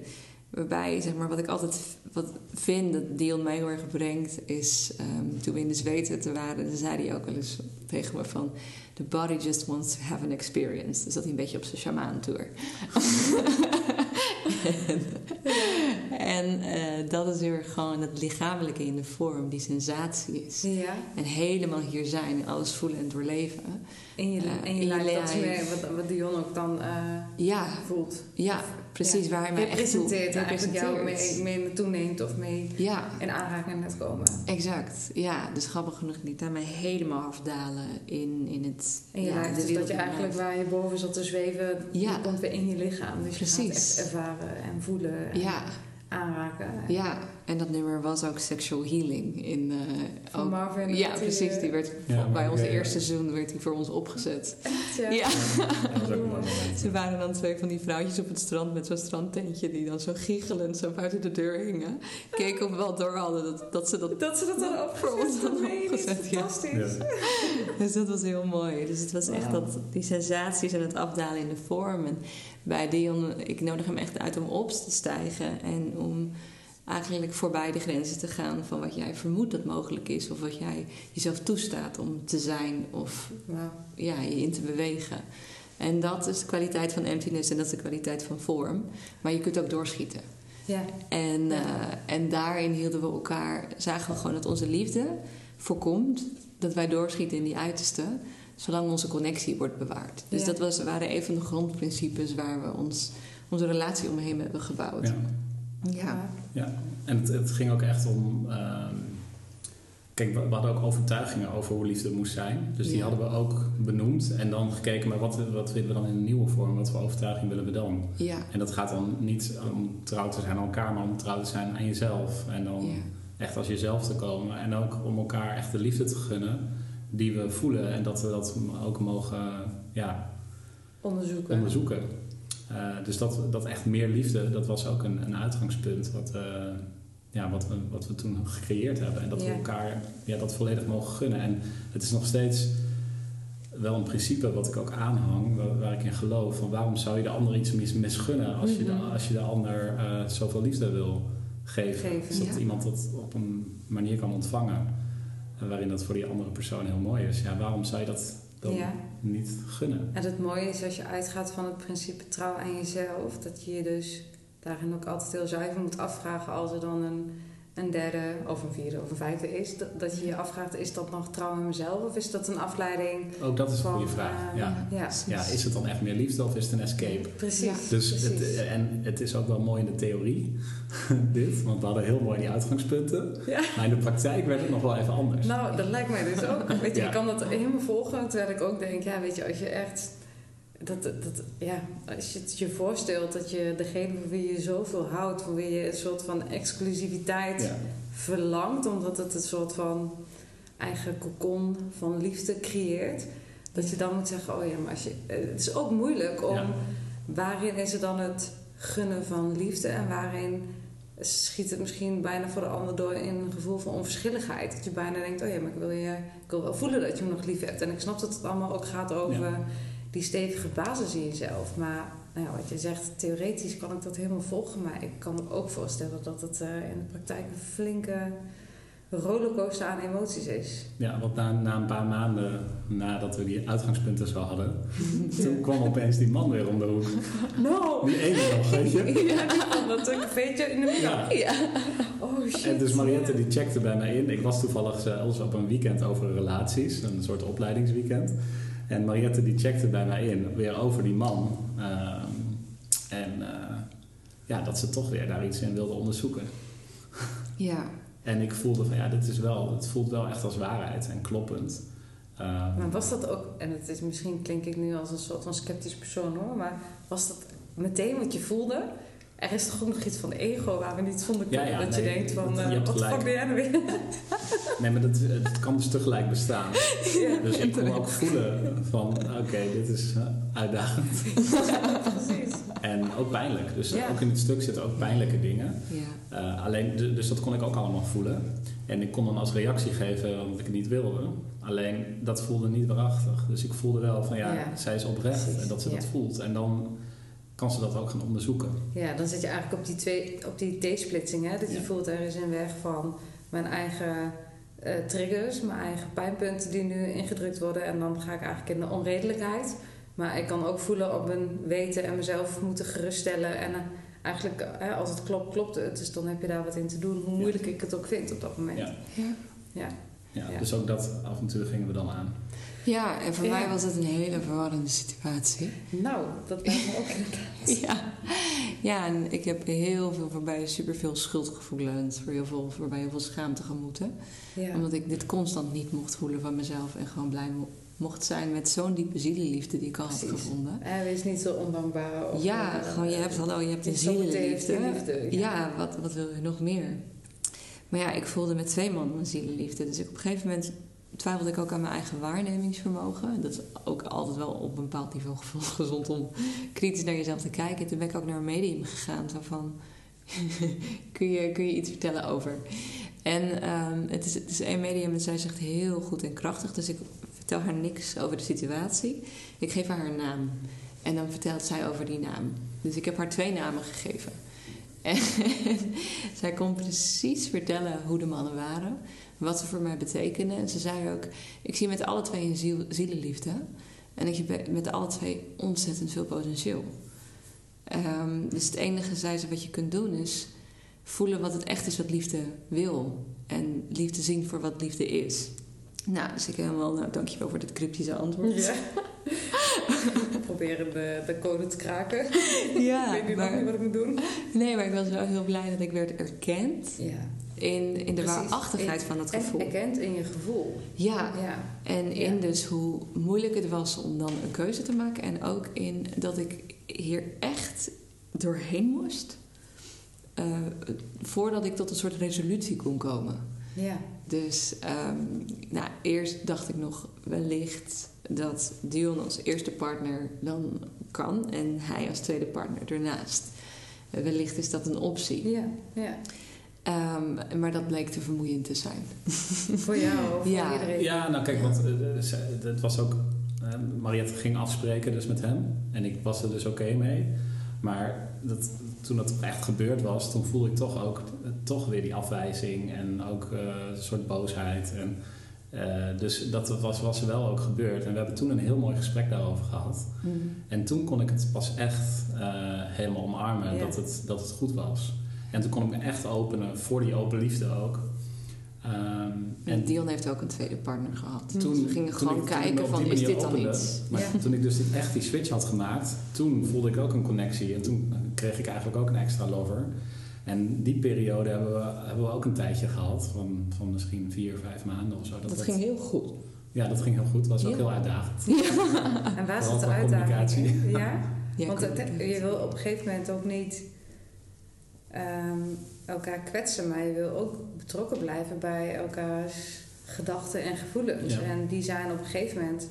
waarbij, zeg maar, wat ik altijd wat vind dat Dion mij heel erg brengt, is ehm, toen we in de Zweden te waren, dan zei hij ook wel eens tegen me van. The body just wants to have an experience. Dus dat hij een beetje op zijn shamaan tour. en en eh, dat is heel erg gewoon het lichamelijke in de vorm, die sensatie is. Ja. En helemaal hier zijn alles voelen en doorleven. En je, je in je lijf, dat is meer wat, wat Dion ook dan eh, Ja, voelt. ja precies. Ja. Waar hij mij echt toe Representeert eigenlijk jou mee, mee naartoe neemt of mee Ja, in aanraking laat komen. exact. Ja, dus grappig genoeg liet hij mij helemaal afdalen in, in het... En je ja, dus dat je in eigenlijk waar je boven zat te zweven, Ja. komt weer in je lichaam. Dus je gaat Precies. echt ervaren en voelen en Ja, aanraken. ja, en dat nummer was ook Sexual Healing. In, eh, Van ook- Marvin. ja, precies. Die werd Ja, bij ons eerste seizoen werd die voor ons opgezet. echt, ja. Ja. Ze waren dan twee van die vrouwtjes op het strand met zo'n strandtentje die dan zo giechelend zo buiten de deur hingen. Keken of we wel door hadden dat, dat ze dat Dat ze dat dan voor ons opgezet hadden opgezet. Ja. Fantastisch. Ja. Dus dat was heel mooi. Dus het was echt dat, die sensaties en het afdalen in de vorm. En bij Dion, ik nodig hem echt uit om op te stijgen. En om eigenlijk voorbij de grenzen te gaan van wat jij vermoedt dat mogelijk is. Of wat jij jezelf toestaat om te zijn of ja, je in te bewegen. En dat is de kwaliteit van emptiness en dat is de kwaliteit van vorm. Maar je kunt ook doorschieten. Ja. En, Ja. eh, en daarin hielden we elkaar, zagen we gewoon dat onze liefde voorkomt dat wij doorschieten in die uiterste, zolang onze connectie wordt bewaard. Dus Ja. dat was, waren een van de grondprincipes waar we ons, onze relatie omheen hebben gebouwd. Ja. Ja. Ja, en het, het ging ook echt om. ehm, kijk, we, we hadden ook overtuigingen over hoe liefde moest zijn. Dus die Ja. hadden we ook benoemd. En dan gekeken, maar wat, wat willen we dan in een nieuwe vorm? Wat voor overtuiging willen we dan? Ja. En dat gaat dan niet om trouw te zijn aan elkaar, maar om trouw te zijn aan jezelf. En dan Ja. echt als jezelf te komen. En ook om elkaar echt de liefde te gunnen die we voelen. En dat we dat ook mogen ja, Onderzoeken. onderzoeken. Eh, dus dat, dat echt meer liefde, dat was ook een, een uitgangspunt wat, eh, ja, wat, we, wat we toen gecreëerd hebben. En dat we elkaar ja, dat volledig mogen gunnen. En het is nog steeds wel een principe wat ik ook aanhang, waar, waar ik in geloof. Van waarom zou je de ander iets mis, misgunnen als, je de, Mhm. als je de ander eh, zoveel liefde wil geven? Geven. Zodat Ja. iemand dat op een manier kan ontvangen. eh, waarin dat voor die andere persoon heel mooi is. Ja, waarom zou je dat dan Ja. niet gunnen. En het mooie is als je uitgaat van het principe trouw aan jezelf, dat je je dus daarin ook altijd heel zuiver moet afvragen als er dan een, een derde of een vierde of een vijfde is. Dat, dat je je afvraagt, is dat nog trouw aan mezelf of is dat een afleiding Ook dat is een van... goede vraag. eh, ja. ja. ja, is het dan echt meer liefde of is het een escape? Precies. Dus precies. het, en het is ook wel mooi in de theorie, dit, want we hadden heel mooi die uitgangspunten. Ja. Maar in de praktijk werd het nog wel even anders. Nou, dat lijkt mij dus ook. Weet je, ik kan dat helemaal volgen. Terwijl ik ook denk, ja, weet je, als je echt. Dat, dat, ja, als je het je voorstelt dat je degene voor wie je zoveel houdt, voor wie je een soort van exclusiviteit Ja. verlangt, omdat het een soort van eigen kokon van liefde creëert, dat je dan moet zeggen: Oh ja, maar als je, het is ook moeilijk om. Ja. Waarin is er dan het gunnen van liefde en waarin schiet het misschien bijna voor de ander door in een gevoel van onverschilligheid. Dat je bijna denkt, oh ja, maar ik wil, je, ik wil wel voelen dat je me nog lief hebt. En ik snap dat het allemaal ook gaat over Ja. Die stevige basis in jezelf. Maar nou ja, wat je zegt, theoretisch kan ik dat helemaal volgen. Maar ik kan me ook voorstellen dat het eh, in de praktijk een flinke rollercoaster aan emoties is. Ja, want na, na een paar maanden nadat we die uitgangspunten zo hadden, toen kwam opeens die man weer om de hoek. No! Die ene nog, weet je? Ja, die dat een veetje in de middag. Ja. Oh shit. En dus Mariette die checkte bij mij in. Ik was toevallig zelfs op een weekend over relaties, een soort opleidingsweekend. En Mariette die checkte bij mij in, weer over die man. Ehm, en eh, ja, dat ze toch weer daar iets in wilde onderzoeken. Ja. En ik voelde van ja, dit is wel, het voelt wel echt als waarheid en kloppend. Ehm, Maar was dat ook, en het is, misschien klink ik nu als een soort van sceptisch persoon hoor, maar was dat meteen wat je voelde? Er is toch ook nog iets van ego waar we niet zonder kunnen. ja, dat je denkt van, dat- eh, je wat de fuck ben jij nou weer? Nee, maar dat, het kan dus tegelijk bestaan. ja, Dus ik kon ook voelen van, oké, dit is eh, uitdagend. precies. En ook pijnlijk. Dus Ja. ook in het stuk zitten ook pijnlijke dingen. Ja. Eh, alleen, dus dat kon ik ook allemaal voelen. En ik kon dan als reactie geven omdat ik het niet wilde. Alleen, dat voelde niet waarachtig. Dus ik voelde wel van, ja, Ja. zij is oprecht en dat ze dat voelt. En dan kan ze dat ook gaan onderzoeken. Ja, dan zit je eigenlijk op die, twee, op die T-splitsing. Hè? Dat je Ja. voelt er is een weg van mijn eigen eh, triggers, mijn eigen pijnpunten die nu ingedrukt worden. En dan ga ik eigenlijk in de onredelijkheid. Maar ik kan ook voelen op mijn weten en mezelf moeten geruststellen. En eh, eigenlijk, eh, als het klopt, klopt het. Dus dan heb je daar wat in te doen, hoe moeilijk ik het ook vind op dat moment. Ja. Ja. Ja. Ja, Ja. Dus ook dat avontuur gingen we dan aan. Ja, en voor Ja. mij was het een hele verwarrende situatie. Nou, dat me ook inderdaad. Ja. ja, en ik heb heel veel voorbij superveel schuldgevoelens, voor heel veel, voorbij heel veel schaamte gemoeten. Ja. Omdat ik dit constant niet mocht voelen van mezelf en gewoon blij mo- mocht zijn met zo'n diepe zielenliefde die ik al had gevonden. Eh, wees niet zo ondankbaar. Of, Ja, eh, gewoon je hebt, hallo, je hebt een zielenliefde. je liefde, ja. Ja, wat, wat wil je nog meer? Maar ja, ik voelde met twee mannen een zielenliefde. Dus ik, op een gegeven moment twijfelde ik ook aan mijn eigen waarnemingsvermogen. Dat is ook altijd wel op een bepaald niveau gezond om kritisch naar jezelf te kijken. Toen ben ik ook naar een medium gegaan. Zo van, kun, je, kun je iets vertellen over? En ehm, het, is, het is een medium en zij zegt heel goed en krachtig. Dus ik vertel haar niks over de situatie. Ik geef haar haar naam. En dan vertelt zij over die naam. Dus ik heb haar twee namen gegeven. En zij kon precies vertellen hoe de mannen waren, wat ze voor mij betekenen. En ze zei ook: Ik zie met alle twee een ziel, zielenliefde. En ik zie met alle twee ontzettend veel potentieel. Ehm, dus het enige, zei ze, wat je kunt doen is voelen wat het echt is wat liefde wil. En liefde zien voor wat liefde is. Nou, dus ik helemaal, nou, dankjewel voor dit cryptische antwoord. Ja. Proberen de, de code te kraken. Ja, ik weet nu nog niet wat ik moet doen. Nee, maar ik was wel heel blij dat ik werd erkend Ja. In, in de Precies. waarachtigheid van dat En gevoel. erkend in je gevoel. Ja, Ja. en in Ja. dus hoe moeilijk het was om dan een keuze te maken. En ook in dat ik hier echt doorheen moest. eh, voordat ik tot een soort resolutie kon komen. Ja. Dus ehm, nou, eerst dacht ik nog wellicht dat Dion als eerste partner dan kan en hij als tweede partner ernaast. Eh, wellicht is dat een optie. Ja. ja. Ehm, maar dat bleek te vermoeiend te zijn. Voor jou of Ja. voor iedereen. Ja, nou kijk, want eh, eh, het was ook... eh, Mariette ging afspreken dus met hem. En ik was er dus oké mee. Maar dat, toen dat echt gebeurd was, toen voelde ik toch ook eh, toch weer die afwijzing. En ook eh, een soort boosheid. En Eh, dus dat was, was wel ook gebeurd. En we hebben toen een heel mooi gesprek daarover gehad. Mhm. En toen kon ik het pas echt eh, helemaal omarmen Ja. dat, het, dat het goed was. En toen kon ik me echt openen voor die open liefde ook. Ehm, En Dion heeft ook een tweede partner gehad. toen we gingen toen gewoon ik- kijken van, is dit dan iets? Maar Ja. toen ik dus dit echt die switch had gemaakt, toen voelde ik ook een connectie. En toen kreeg ik eigenlijk ook een extra lover. En die periode hebben we, hebben we ook een tijdje gehad, van, van misschien vier, vijf maanden of zo. Dat, ging heel goed. Ja, dat ging heel goed. was ook Ja. heel uitdagend. En waar zit de uitdaging? Ja? Ja, Want het- je wil op een gegeven moment ook niet ehm, elkaar kwetsen, maar je wil ook betrokken blijven bij elkaars gedachten en gevoelens. Ja. En die zijn op een gegeven moment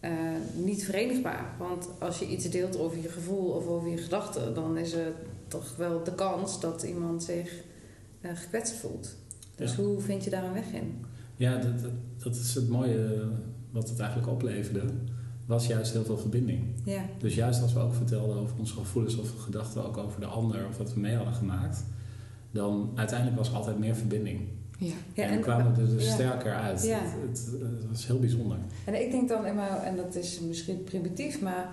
eh, niet verenigbaar. Want als je iets deelt over je gevoel of over je gedachten, dan is er toch wel de kans dat iemand zich eh, gekwetst voelt. Dus Ja. hoe vind je daar een weg in? Ja, dat, dat, dat is het mooie wat het eigenlijk opleverde. Was juist heel veel verbinding. Ja. Dus juist als we ook vertelden over onze gevoelens of gedachten, ook over de ander of wat we mee hadden gemaakt, dan uiteindelijk was er altijd meer verbinding. Ja. Ja, en, kwamen we er dus ja. sterker uit. Ja. Het, het, het was heel bijzonder. En ik denk dan immer, en dat is misschien primitief, maar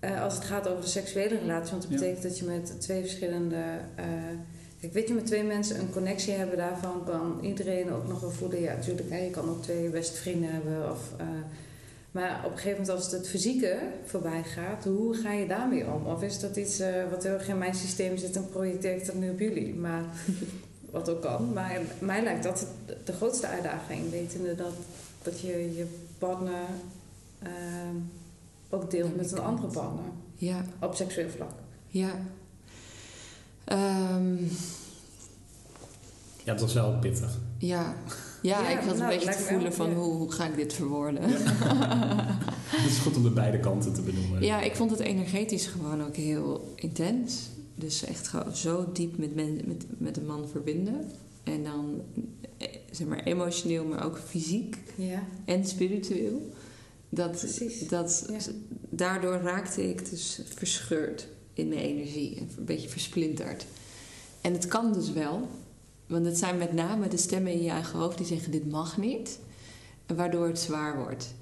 eh, als het gaat over de seksuele relatie, want dat Ja. betekent dat je met twee verschillende. eh, kijk, weet je, met twee mensen een connectie hebben, daarvan kan iedereen ook nog wel voelen. Ja, natuurlijk, hè, je kan ook twee beste vrienden hebben. Of, eh, maar op een gegeven moment, als het fysieke voorbij gaat, hoe ga je daarmee om? Of is dat iets eh, wat heel erg in mijn systeem zit en projecteer ik dat nu op jullie? Maar wat ook kan. Maar mij lijkt dat het de grootste uitdaging, wetende dat, dat je je partner ehm, ook deelt met een andere partner Ja, op seksueel vlak. ja. Ehm, Ja, het was wel pittig. ja. Ja, Ja, ik had een nou, beetje te voelen van hoe, hoe ga ik dit verwoorden. Het is goed om de beide kanten te benoemen. Ja, ik vond het energetisch gewoon ook heel intens. Dus echt gewoon zo diep met, men, met, met een man verbinden. En dan eh, zeg maar emotioneel, maar ook fysiek Ja, en spiritueel. Dat, precies. dat, Ja. Daardoor raakte ik dus verscheurd in mijn energie. en Een beetje versplinterd. En het kan dus wel. Want het zijn met name de stemmen in je eigen hoofd die zeggen dit mag niet. Waardoor het zwaar wordt.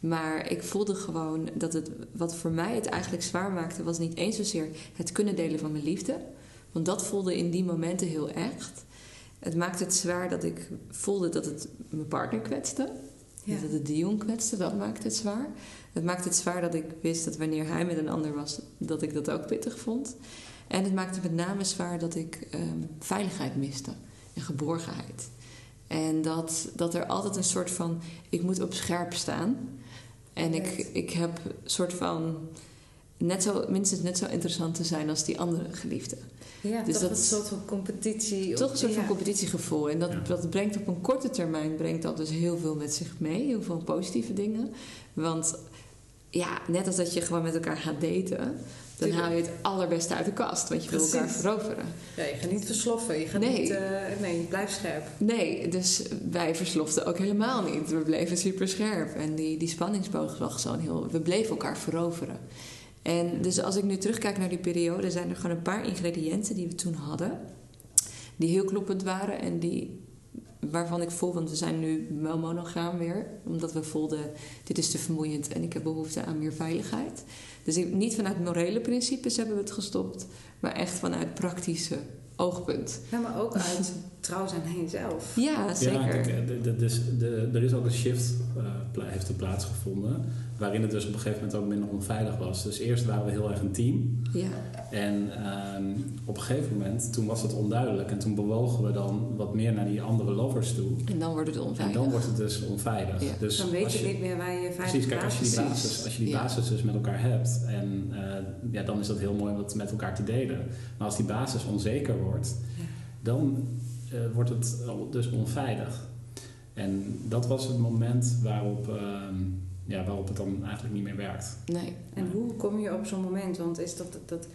Maar ik voelde gewoon dat het, wat voor mij het eigenlijk zwaar maakte, was niet eens zozeer het kunnen delen van mijn liefde. Want dat voelde in die momenten heel echt. Het maakte het zwaar dat ik voelde dat het mijn partner kwetste. Ja. Dat het Dion kwetste, dat maakte het zwaar. Het maakte het zwaar dat ik wist dat wanneer hij met een ander was, dat ik dat ook pittig vond. En het maakte met name zwaar dat ik ehm, veiligheid miste en geborgenheid. En dat, dat er altijd een soort van, ik moet op scherp staan. En ik, Right. ik heb een soort van, net zo, minstens net zo interessant te zijn als die andere geliefde. Ja, Dus toch dat- een soort van competitie. Toch een soort van competitiegevoel. En dat, Ja. dat brengt op een korte termijn brengt dat dus heel veel met zich mee. Heel veel positieve dingen. Want ja, net als dat je gewoon met elkaar gaat daten... dan haal je het allerbeste uit de kast. Want je wil elkaar veroveren. Ja, je gaat niet versloffen. Je gaat Nee. niet... eh, nee, je blijft scherp. Nee, dus wij versloften ook helemaal niet. We bleven super scherp. En die, die spanningsboog was gewoon heel... We bleven elkaar veroveren. En dus als ik nu terugkijk naar die periode... zijn er gewoon een paar ingrediënten die we toen hadden... die heel kloppend waren en die... Waarvan ik voel, want we zijn nu wel monogaam weer. Omdat we voelden, dit is te vermoeiend en ik heb behoefte aan meer veiligheid. Dus ik- niet vanuit morele principes hebben we het gestopt. Maar echt vanuit praktische oogpunt. Ja, maar ook uit trouw zijn aan jezelf. Ja, zeker. Ja, kijk, eh, dus er is ook een shift eh, heeft er plaatsgevonden. Waarin het dus op een gegeven moment ook minder onveilig was. Dus eerst waren we heel erg een team. Ja. En ehm, op een gegeven moment, toen was het onduidelijk. En toen bewogen we dan wat meer naar die andere lovers toe. En dan wordt het En onveilig. dan wordt het dus onveilig. Ja. Dus Dan weet je niet meer waar je veilig Precies, kijk, als je die basis als je die Ja. basis dus met elkaar hebt, en eh, ja, dan is dat heel mooi om dat met elkaar te delen. Maar als die basis onzeker wordt, Ja. dan eh, wordt het dus onveilig. En dat was het moment waarop, ehm, ja, waarop het dan eigenlijk niet meer werkt. Nee. En hoe kom je op zo'n moment? Want is dat, dat,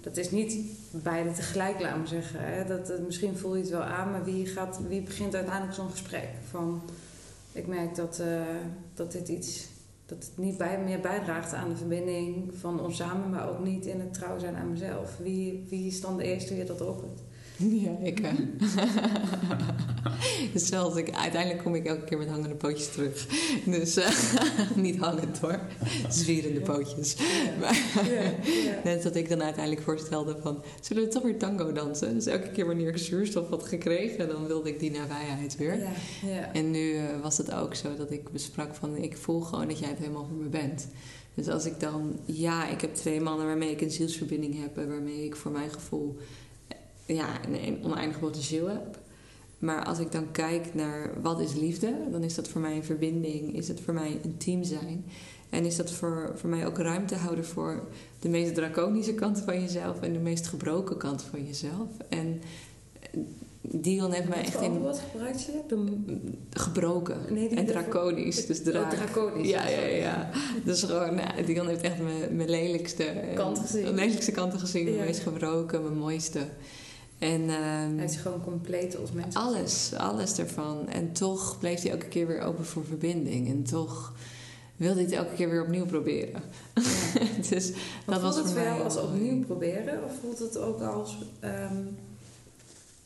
dat is niet beide tegelijk, laat maar zeggen. Hè? Dat, dat- misschien voel je het wel aan, maar wie, gaat, wie begint uiteindelijk zo'n gesprek? Van, ik merk dat, eh, dat dit iets... Dat het niet bij, meer bijdraagt aan de verbinding van ons samen, maar ook niet in het trouw zijn aan mezelf. Wie, wie is dan de eerste die dat opent? Ja, ik. hè. Dus zelfs ik, uiteindelijk kom ik elke keer met hangende pootjes terug. Dus eh, niet hangend hoor, zwierende pootjes. Maar net dat ik dan uiteindelijk voorstelde van, zullen we toch weer tango dansen? Dus elke keer wanneer ik zuurstof had gekregen, dan wilde ik die nabijheid weer. Ja, ja. En nu eh, was het ook zo dat ik besprak van, ik voel gewoon dat jij het helemaal voor me bent. Dus als ik dan, ja, ik heb twee mannen waarmee ik een zielsverbinding heb, en waarmee ik voor mijn gevoel eh, ja, een, een oneindig potentieel heb. Maar als ik dan kijk naar wat is liefde, dan is dat voor mij een verbinding, is het voor mij een team zijn. En is dat voor, voor mij ook ruimte houden voor de meest draconische kant van jezelf en de meest gebroken kant van jezelf. En Dion heeft mij Wat echt in woord gebruikt je? De... gebroken Nee, en draconisch. Dus Oh, draak. draconisch. Ja, ja, ja. Dus gewoon, nou, Dion heeft echt mijn, mijn lelijkste Kant gezien. Mijn lelijkste kanten gezien, mijn Ja. meest gebroken, mijn mooiste. En ehm, Hij is gewoon compleet als mens. alles, alles ervan. En toch bleef hij elke keer weer open voor verbinding. En toch wilde hij het elke keer weer opnieuw proberen. dus Want dat was voelt het voor mij jou als opnieuw proberen? Of voelt het ook als... ehm,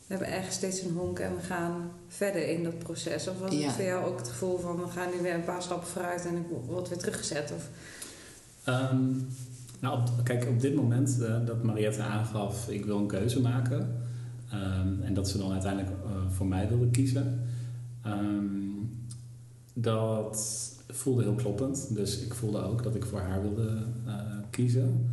we hebben eigenlijk steeds een honk en we gaan verder in dat proces? Of was Ja. het voor jou ook het gevoel van... we gaan nu weer een paar stappen vooruit en ik word weer teruggezet? Of... Ehm, nou, op- kijk, op dit moment eh, dat Mariette aangaf, ik wil een keuze maken. Ehm, en dat ze dan uiteindelijk eh, voor mij wilde kiezen. ehm, dat voelde heel kloppend. Dus ik voelde ook dat ik voor haar wilde eh, kiezen.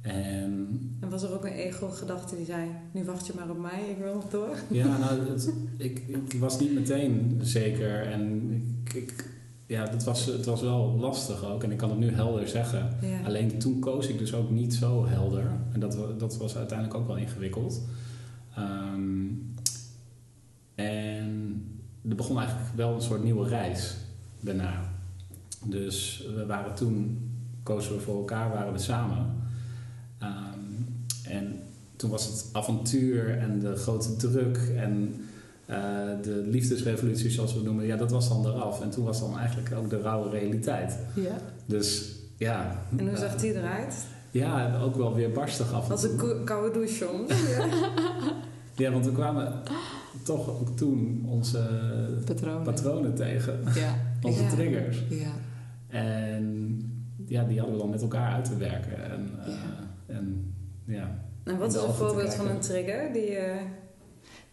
En En was er ook een ego-gedachte die zei... nu wacht je maar op mij, ik wil nog door? ja, nou, het, ik, ik was niet meteen zeker. En ik, ik, ja, het, was, het was wel lastig ook. En ik kan het nu helder zeggen. Ja. Alleen toen koos ik dus ook niet zo helder. En dat, dat was uiteindelijk ook wel ingewikkeld. Ehm, en er begon eigenlijk wel een soort nieuwe reis daarna. Dus we waren toen, kozen we voor elkaar, waren we samen. Ehm, en toen was het avontuur en de grote druk en eh, de liefdesrevolutie, zoals we het noemen, ja, dat was dan eraf. En toen was dan eigenlijk ook de rauwe realiteit. Ja. Dus ja. En hoe zag die eruit? Ja, ook wel weer barstig af en Als een ko- koude douche soms. Ja. Ja, want we kwamen toch ook toen onze Patronen. patronen tegen. Ja. Onze Ja. triggers. Ja. En ja, die hadden we dan met elkaar uit te werken. En eh, Ja. en, ja. En wat Om is een voorbeeld van een trigger die je...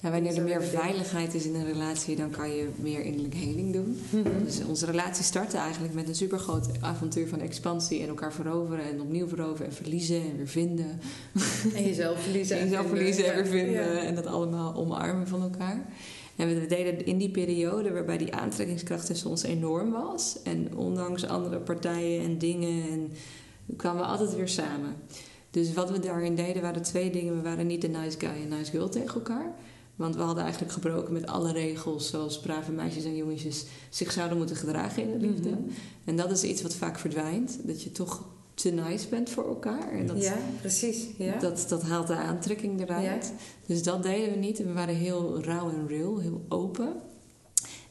Nou, wanneer er meer veiligheid is in een relatie, dan kan je meer innerlijk heling doen. Dus onze relatie startte eigenlijk met een supergroot avontuur van expansie en elkaar veroveren en opnieuw veroveren en verliezen en weer vinden. En jezelf verliezen. En jezelf verliezen en weer vinden Ja. en dat allemaal omarmen van elkaar. En we deden in die periode waarbij die aantrekkingskracht tussen ons enorm was. En ondanks andere partijen en dingen en kwamen we altijd weer samen. Dus wat we daarin deden waren twee dingen. We waren niet de nice guy en nice girl tegen elkaar. Want we hadden eigenlijk gebroken met alle regels zoals brave meisjes en jongetjes zich zouden moeten gedragen in de liefde. Mhm. En dat is iets wat vaak verdwijnt. Dat je toch te nice bent voor elkaar. En dat, Ja, precies. Ja. dat, dat haalt de aantrekking eruit. Dus dat deden we niet. En we waren heel rauw en real, heel open.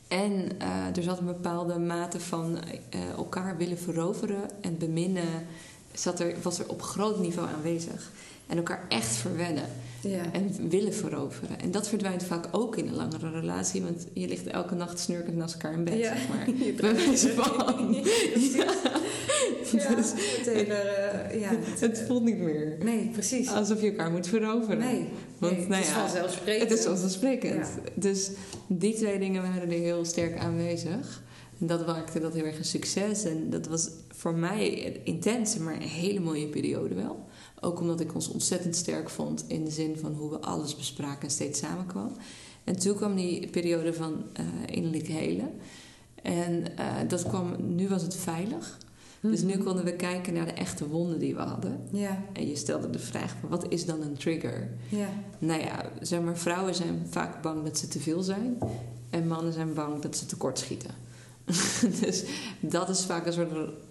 En eh, er zat een bepaalde mate van eh, elkaar willen veroveren en beminnen. Zat er, was er op groot niveau aanwezig. En elkaar echt verwennen ja. en willen veroveren. En dat verdwijnt vaak ook in een langere relatie. Want je ligt elke nacht snurkend naast elkaar in bed, Ja. zeg maar. Je Bij wijze van. Ja. Ja. Dus eh, ja, het voelt niet meer Nee, precies. alsof je elkaar moet veroveren. Nee, Want, nee, nou het is ja, vanzelfsprekend. Het is vanzelfsprekend. Dus die twee dingen waren er heel sterk aanwezig. En dat maakte dat heel erg een succes. En dat was voor mij intens, maar een hele mooie periode wel. Ook omdat ik ons ontzettend sterk vond in de zin van hoe we alles bespraken en steeds samenkwam. En toen kwam die periode van eh innerlijk helen. En eh, dat kwam, nu was het veilig. Dus nu konden we kijken naar de echte wonden die we hadden. Ja, En je stelde de vraag: van, wat is dan een trigger? ja. Nou ja, zeg maar, vrouwen zijn vaak bang dat ze te veel zijn. En mannen zijn bang dat ze tekort schieten. dus dat is vaak een soort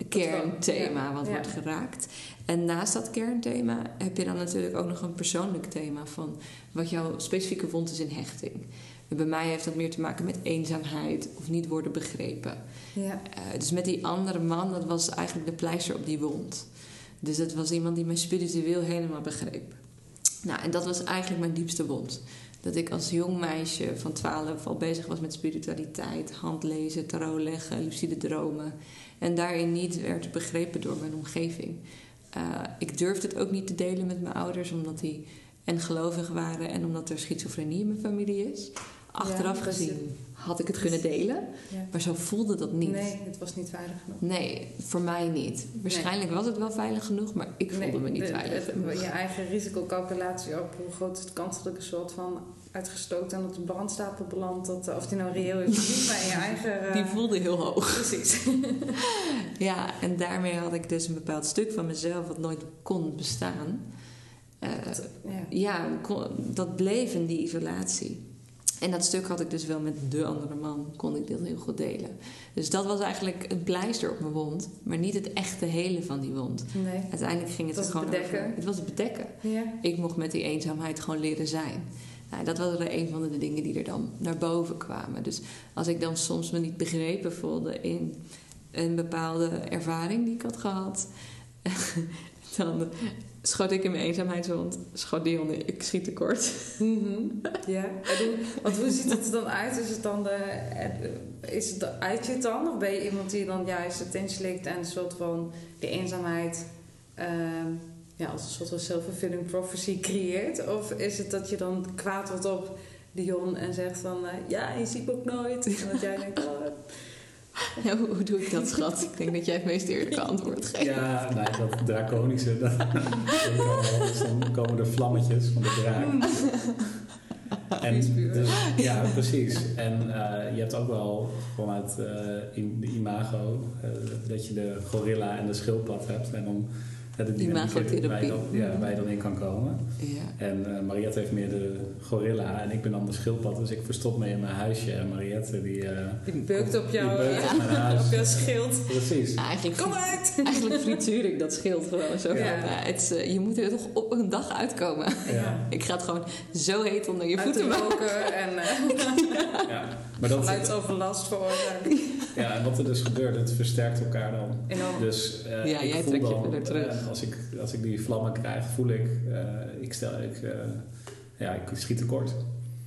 kernthema Ja, wat ja. wordt geraakt. En naast dat kernthema heb je dan natuurlijk ook nog een persoonlijk thema van wat jouw specifieke wond is in hechting. En bij mij heeft dat meer te maken met eenzaamheid of niet worden begrepen. ja. Eh, dus met die andere man, dat was eigenlijk de pleister op die wond. Dus dat was iemand die mij spiritueel helemaal begreep. Nou, en dat was eigenlijk mijn diepste wond. Dat ik als jong meisje van 12 al bezig was met spiritualiteit, handlezen, tarot leggen, lucide dromen. En daarin niet werd begrepen door mijn omgeving. Uh, ik durfde het ook niet te delen met mijn ouders, omdat die en gelovig waren en omdat er schizofrenie in mijn familie is. Achteraf Ja, gezien had ik het kunnen delen, Ja. maar zo voelde dat niet. Nee, het was niet veilig genoeg. Nee, voor mij niet. Waarschijnlijk was het wel veilig genoeg, maar ik voelde Nee, me niet de- veilig het- genoeg. Je eigen risicocalculatie op hoe groot is de kans dat ik een soort van uitgestookt en op de brandstapel beland. Dat, eh, of die nou reëel is of niet, maar je eigen... eh, Die voelde heel hoog. Precies. Ja, en daarmee had ik dus een bepaald stuk van mezelf wat nooit kon bestaan. Eh, ja. ja, kon- dat bleef in die isolatie. En dat stuk had ik dus wel met de andere man, kon ik dit heel goed delen. Dus dat was eigenlijk een pleister op mijn wond, maar niet het echte hele van die wond. Nee. Uiteindelijk ging het, gewoon het bedekken. over. Het was het bedekken. Ja. Ik mocht met die eenzaamheid gewoon leren zijn. Nou, dat was er een van de dingen die er dan naar boven kwamen. Dus als ik dan soms me niet begrepen voelde in een bepaalde ervaring die ik had gehad, dan schoot ik in mijn eenzaamheidswond, schoot Dion in, ik schiet tekort. Mhm. Ja. En hoe, want hoe ziet het er dan uit? Is het dan de, eh, is het uit je het dan? Of ben je iemand die dan juist het inslikt en een soort van die eenzaamheid ehm, ja, als een soort van self-fulfilling prophecy creëert? Of is het dat je dan kwaad wordt op Dion en zegt van eh, ja, je ziet me ook nooit. En dat jij denkt, oh, Hoe, doe ik dat, schat? Ik denk dat jij het meest eerlijke antwoord geeft. Ja, nee, dat draconische. Dat. Dus dan komen er vlammetjes van de draak. En Vuurspuwen. dus, ja, precies. En eh, je hebt ook wel vanuit eh, in de imago eh, dat je de gorilla en de schildpad hebt. En dan eh, de dynamiek waar je Imagotherapie. dan, ja, waar je dan in kan komen. Ja. En eh, Mariette heeft meer de gorilla en ik ben dan de schildpad. Dus ik verstop me in mijn huisje. En Mariette die... eh, die beukt op die jou, beukt ja, op mijn huis. op jouw schild. Precies. Eigenlijk, Kom uit! eigenlijk frituur ik dat schild gewoon zo. Ja. nou, het, is, eh, je moet er toch op een dag uitkomen. Ja. Ik ga het gewoon zo heet onder je Uit voeten maken. roken en eh Ja. Maar dat, geluidsoverlast veroorzaken. ja, en wat er dus gebeurt, het versterkt elkaar dan. Enorm. Dus eh, Ja, ik jij voel trekt je dan, weer terug. Als, ik, als ik die vlammen krijg, voel ik, eh, ik stel, ik, eh, ja, ik schiet tekort.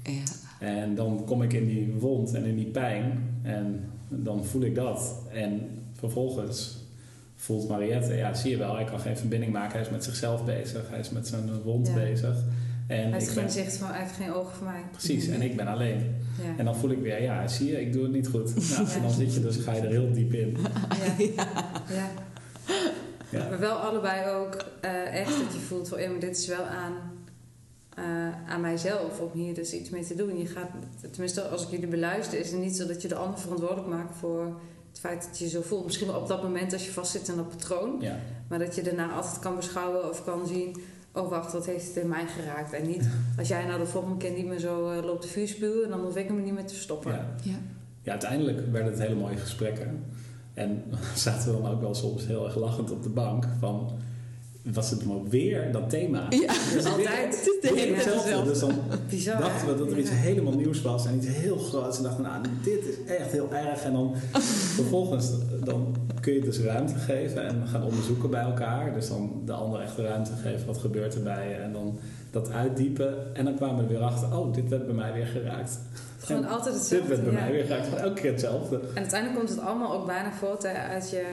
Ja. En dan kom ik in die wond en in die pijn en dan voel ik dat. En vervolgens voelt Mariette, ja zie je wel, hij kan geen verbinding maken. Hij is met zichzelf bezig, hij is met zijn wond Ja. bezig. En Hij heeft ik geen ben, zicht van, hij heeft geen ogen voor mij. precies, en ik ben alleen. Ja. En dan voel ik weer, ja zie je, ik doe het niet goed. Nou, en dan zit je dus, ga je er heel diep in. Ja. ja. Maar wel allebei ook eh, echt dat je voelt van, ja, maar dit is wel aan, eh, aan mijzelf om hier dus iets mee te doen. Je gaat, tenminste, als ik jullie beluister, is het niet zo dat je de ander verantwoordelijk maakt voor het feit dat je je zo voelt. Misschien wel op dat moment als je vastzit in dat patroon, Ja. maar dat je daarna altijd kan beschouwen of kan zien. Oh wacht, wat heeft het in mij geraakt? En niet als jij nou de volgende keer niet meer zo eh, loopt te vuur spuwen, dan hoef ik hem niet meer te stoppen. Ja. Ja. Ja, uiteindelijk werden het hele mooie gesprekken. En zaten we dan ook wel soms heel erg lachend op de bank van... Was het maar weer dat thema? Ja, Dus altijd. Weer tijd hetzelfde. Dus dan Bizar. dachten we dat er iets Ja. helemaal nieuws was en iets heel groots. En dachten we, nou, dit is echt heel erg. En dan vervolgens dan kun je dus ruimte geven en gaan onderzoeken bij elkaar. Dus dan de ander echt ruimte geven, wat gebeurt er bij je? En dan dat uitdiepen. En dan kwamen we weer achter, oh, dit werd bij mij weer geraakt. Gewoon En altijd Dit hetzelfde. werd bij ja. mij weer geraakt. Gewoon elke keer hetzelfde. En uiteindelijk komt het allemaal ook bijna voort hè, uit, je,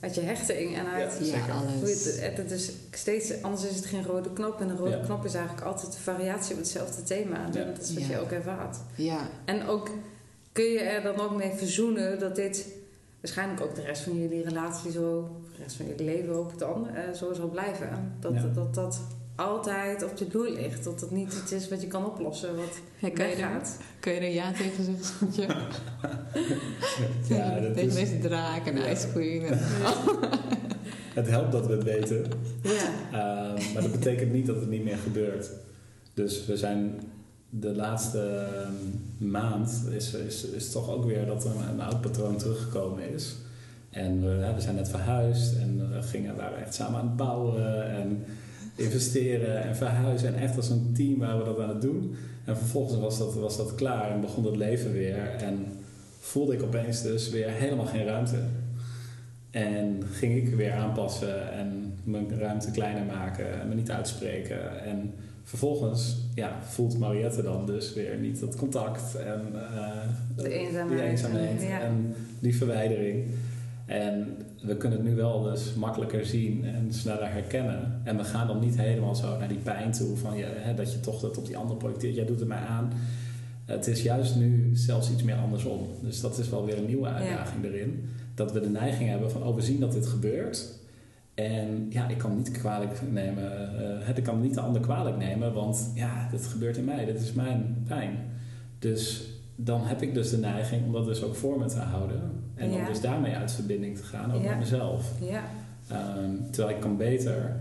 uit je hechting en uit Ja. Ja, alles. het, het, is steeds, anders is het geen rode knop. En een rode Ja. knop is eigenlijk altijd een variatie op hetzelfde thema. En Ja. Dat is wat Ja. je ook ervaart. Ja, En ook kun je er dan ook mee verzoenen dat dit waarschijnlijk ook de rest van jullie relatie zo, de rest van jullie leven ook dan, eh, zo zal blijven. Dat, Ja. dat dat altijd op de loer ligt. Dat dat niet iets is wat je kan oplossen, wat Ja, kan, je er, weggaat. kan je er ja tegen zeggen, schatje? Ja, dat tegen is- deze draak en Ja. Ice en- Het helpt dat we het weten. Ja. Ehm, maar dat betekent niet dat het niet meer gebeurt. Dus we zijn de laatste ehm, maand is, is, is toch ook weer dat er een, een oud patroon teruggekomen is. En we zijn net verhuisd en we gingen, waren echt samen aan het bouwen en investeren en verhuizen. En echt als een team waren we dat aan het doen. En vervolgens was dat, was dat klaar en begon het leven weer. En voelde ik opeens dus weer helemaal geen ruimte. En ging ik weer aanpassen en mijn ruimte kleiner maken en me niet uitspreken. En vervolgens ja, voelt Mariette dan dus weer niet dat contact en eh, De eenzaamheid. die eenzaamheid Ja. en die verwijdering. En we kunnen het nu wel dus makkelijker zien en sneller herkennen. En we gaan dan niet helemaal zo naar die pijn toe van je, hè, dat je toch dat op die ander projecteert. Jij doet het mij aan. Het is juist nu zelfs iets meer andersom. Dus dat is wel weer een nieuwe uitdaging erin. Dat we de neiging hebben van, oh, we zien dat dit gebeurt. En ja, ik kan niet kwalijk nemen, het, ik kan niet de ander kwalijk nemen, want ja, dit gebeurt in mij, dit is mijn pijn. Dus dan heb ik dus de neiging om dat dus ook voor me te houden. En Ja. om dus daarmee uit verbinding te gaan, ook Ja. met mezelf. Ja, Ehm, terwijl ik kan beter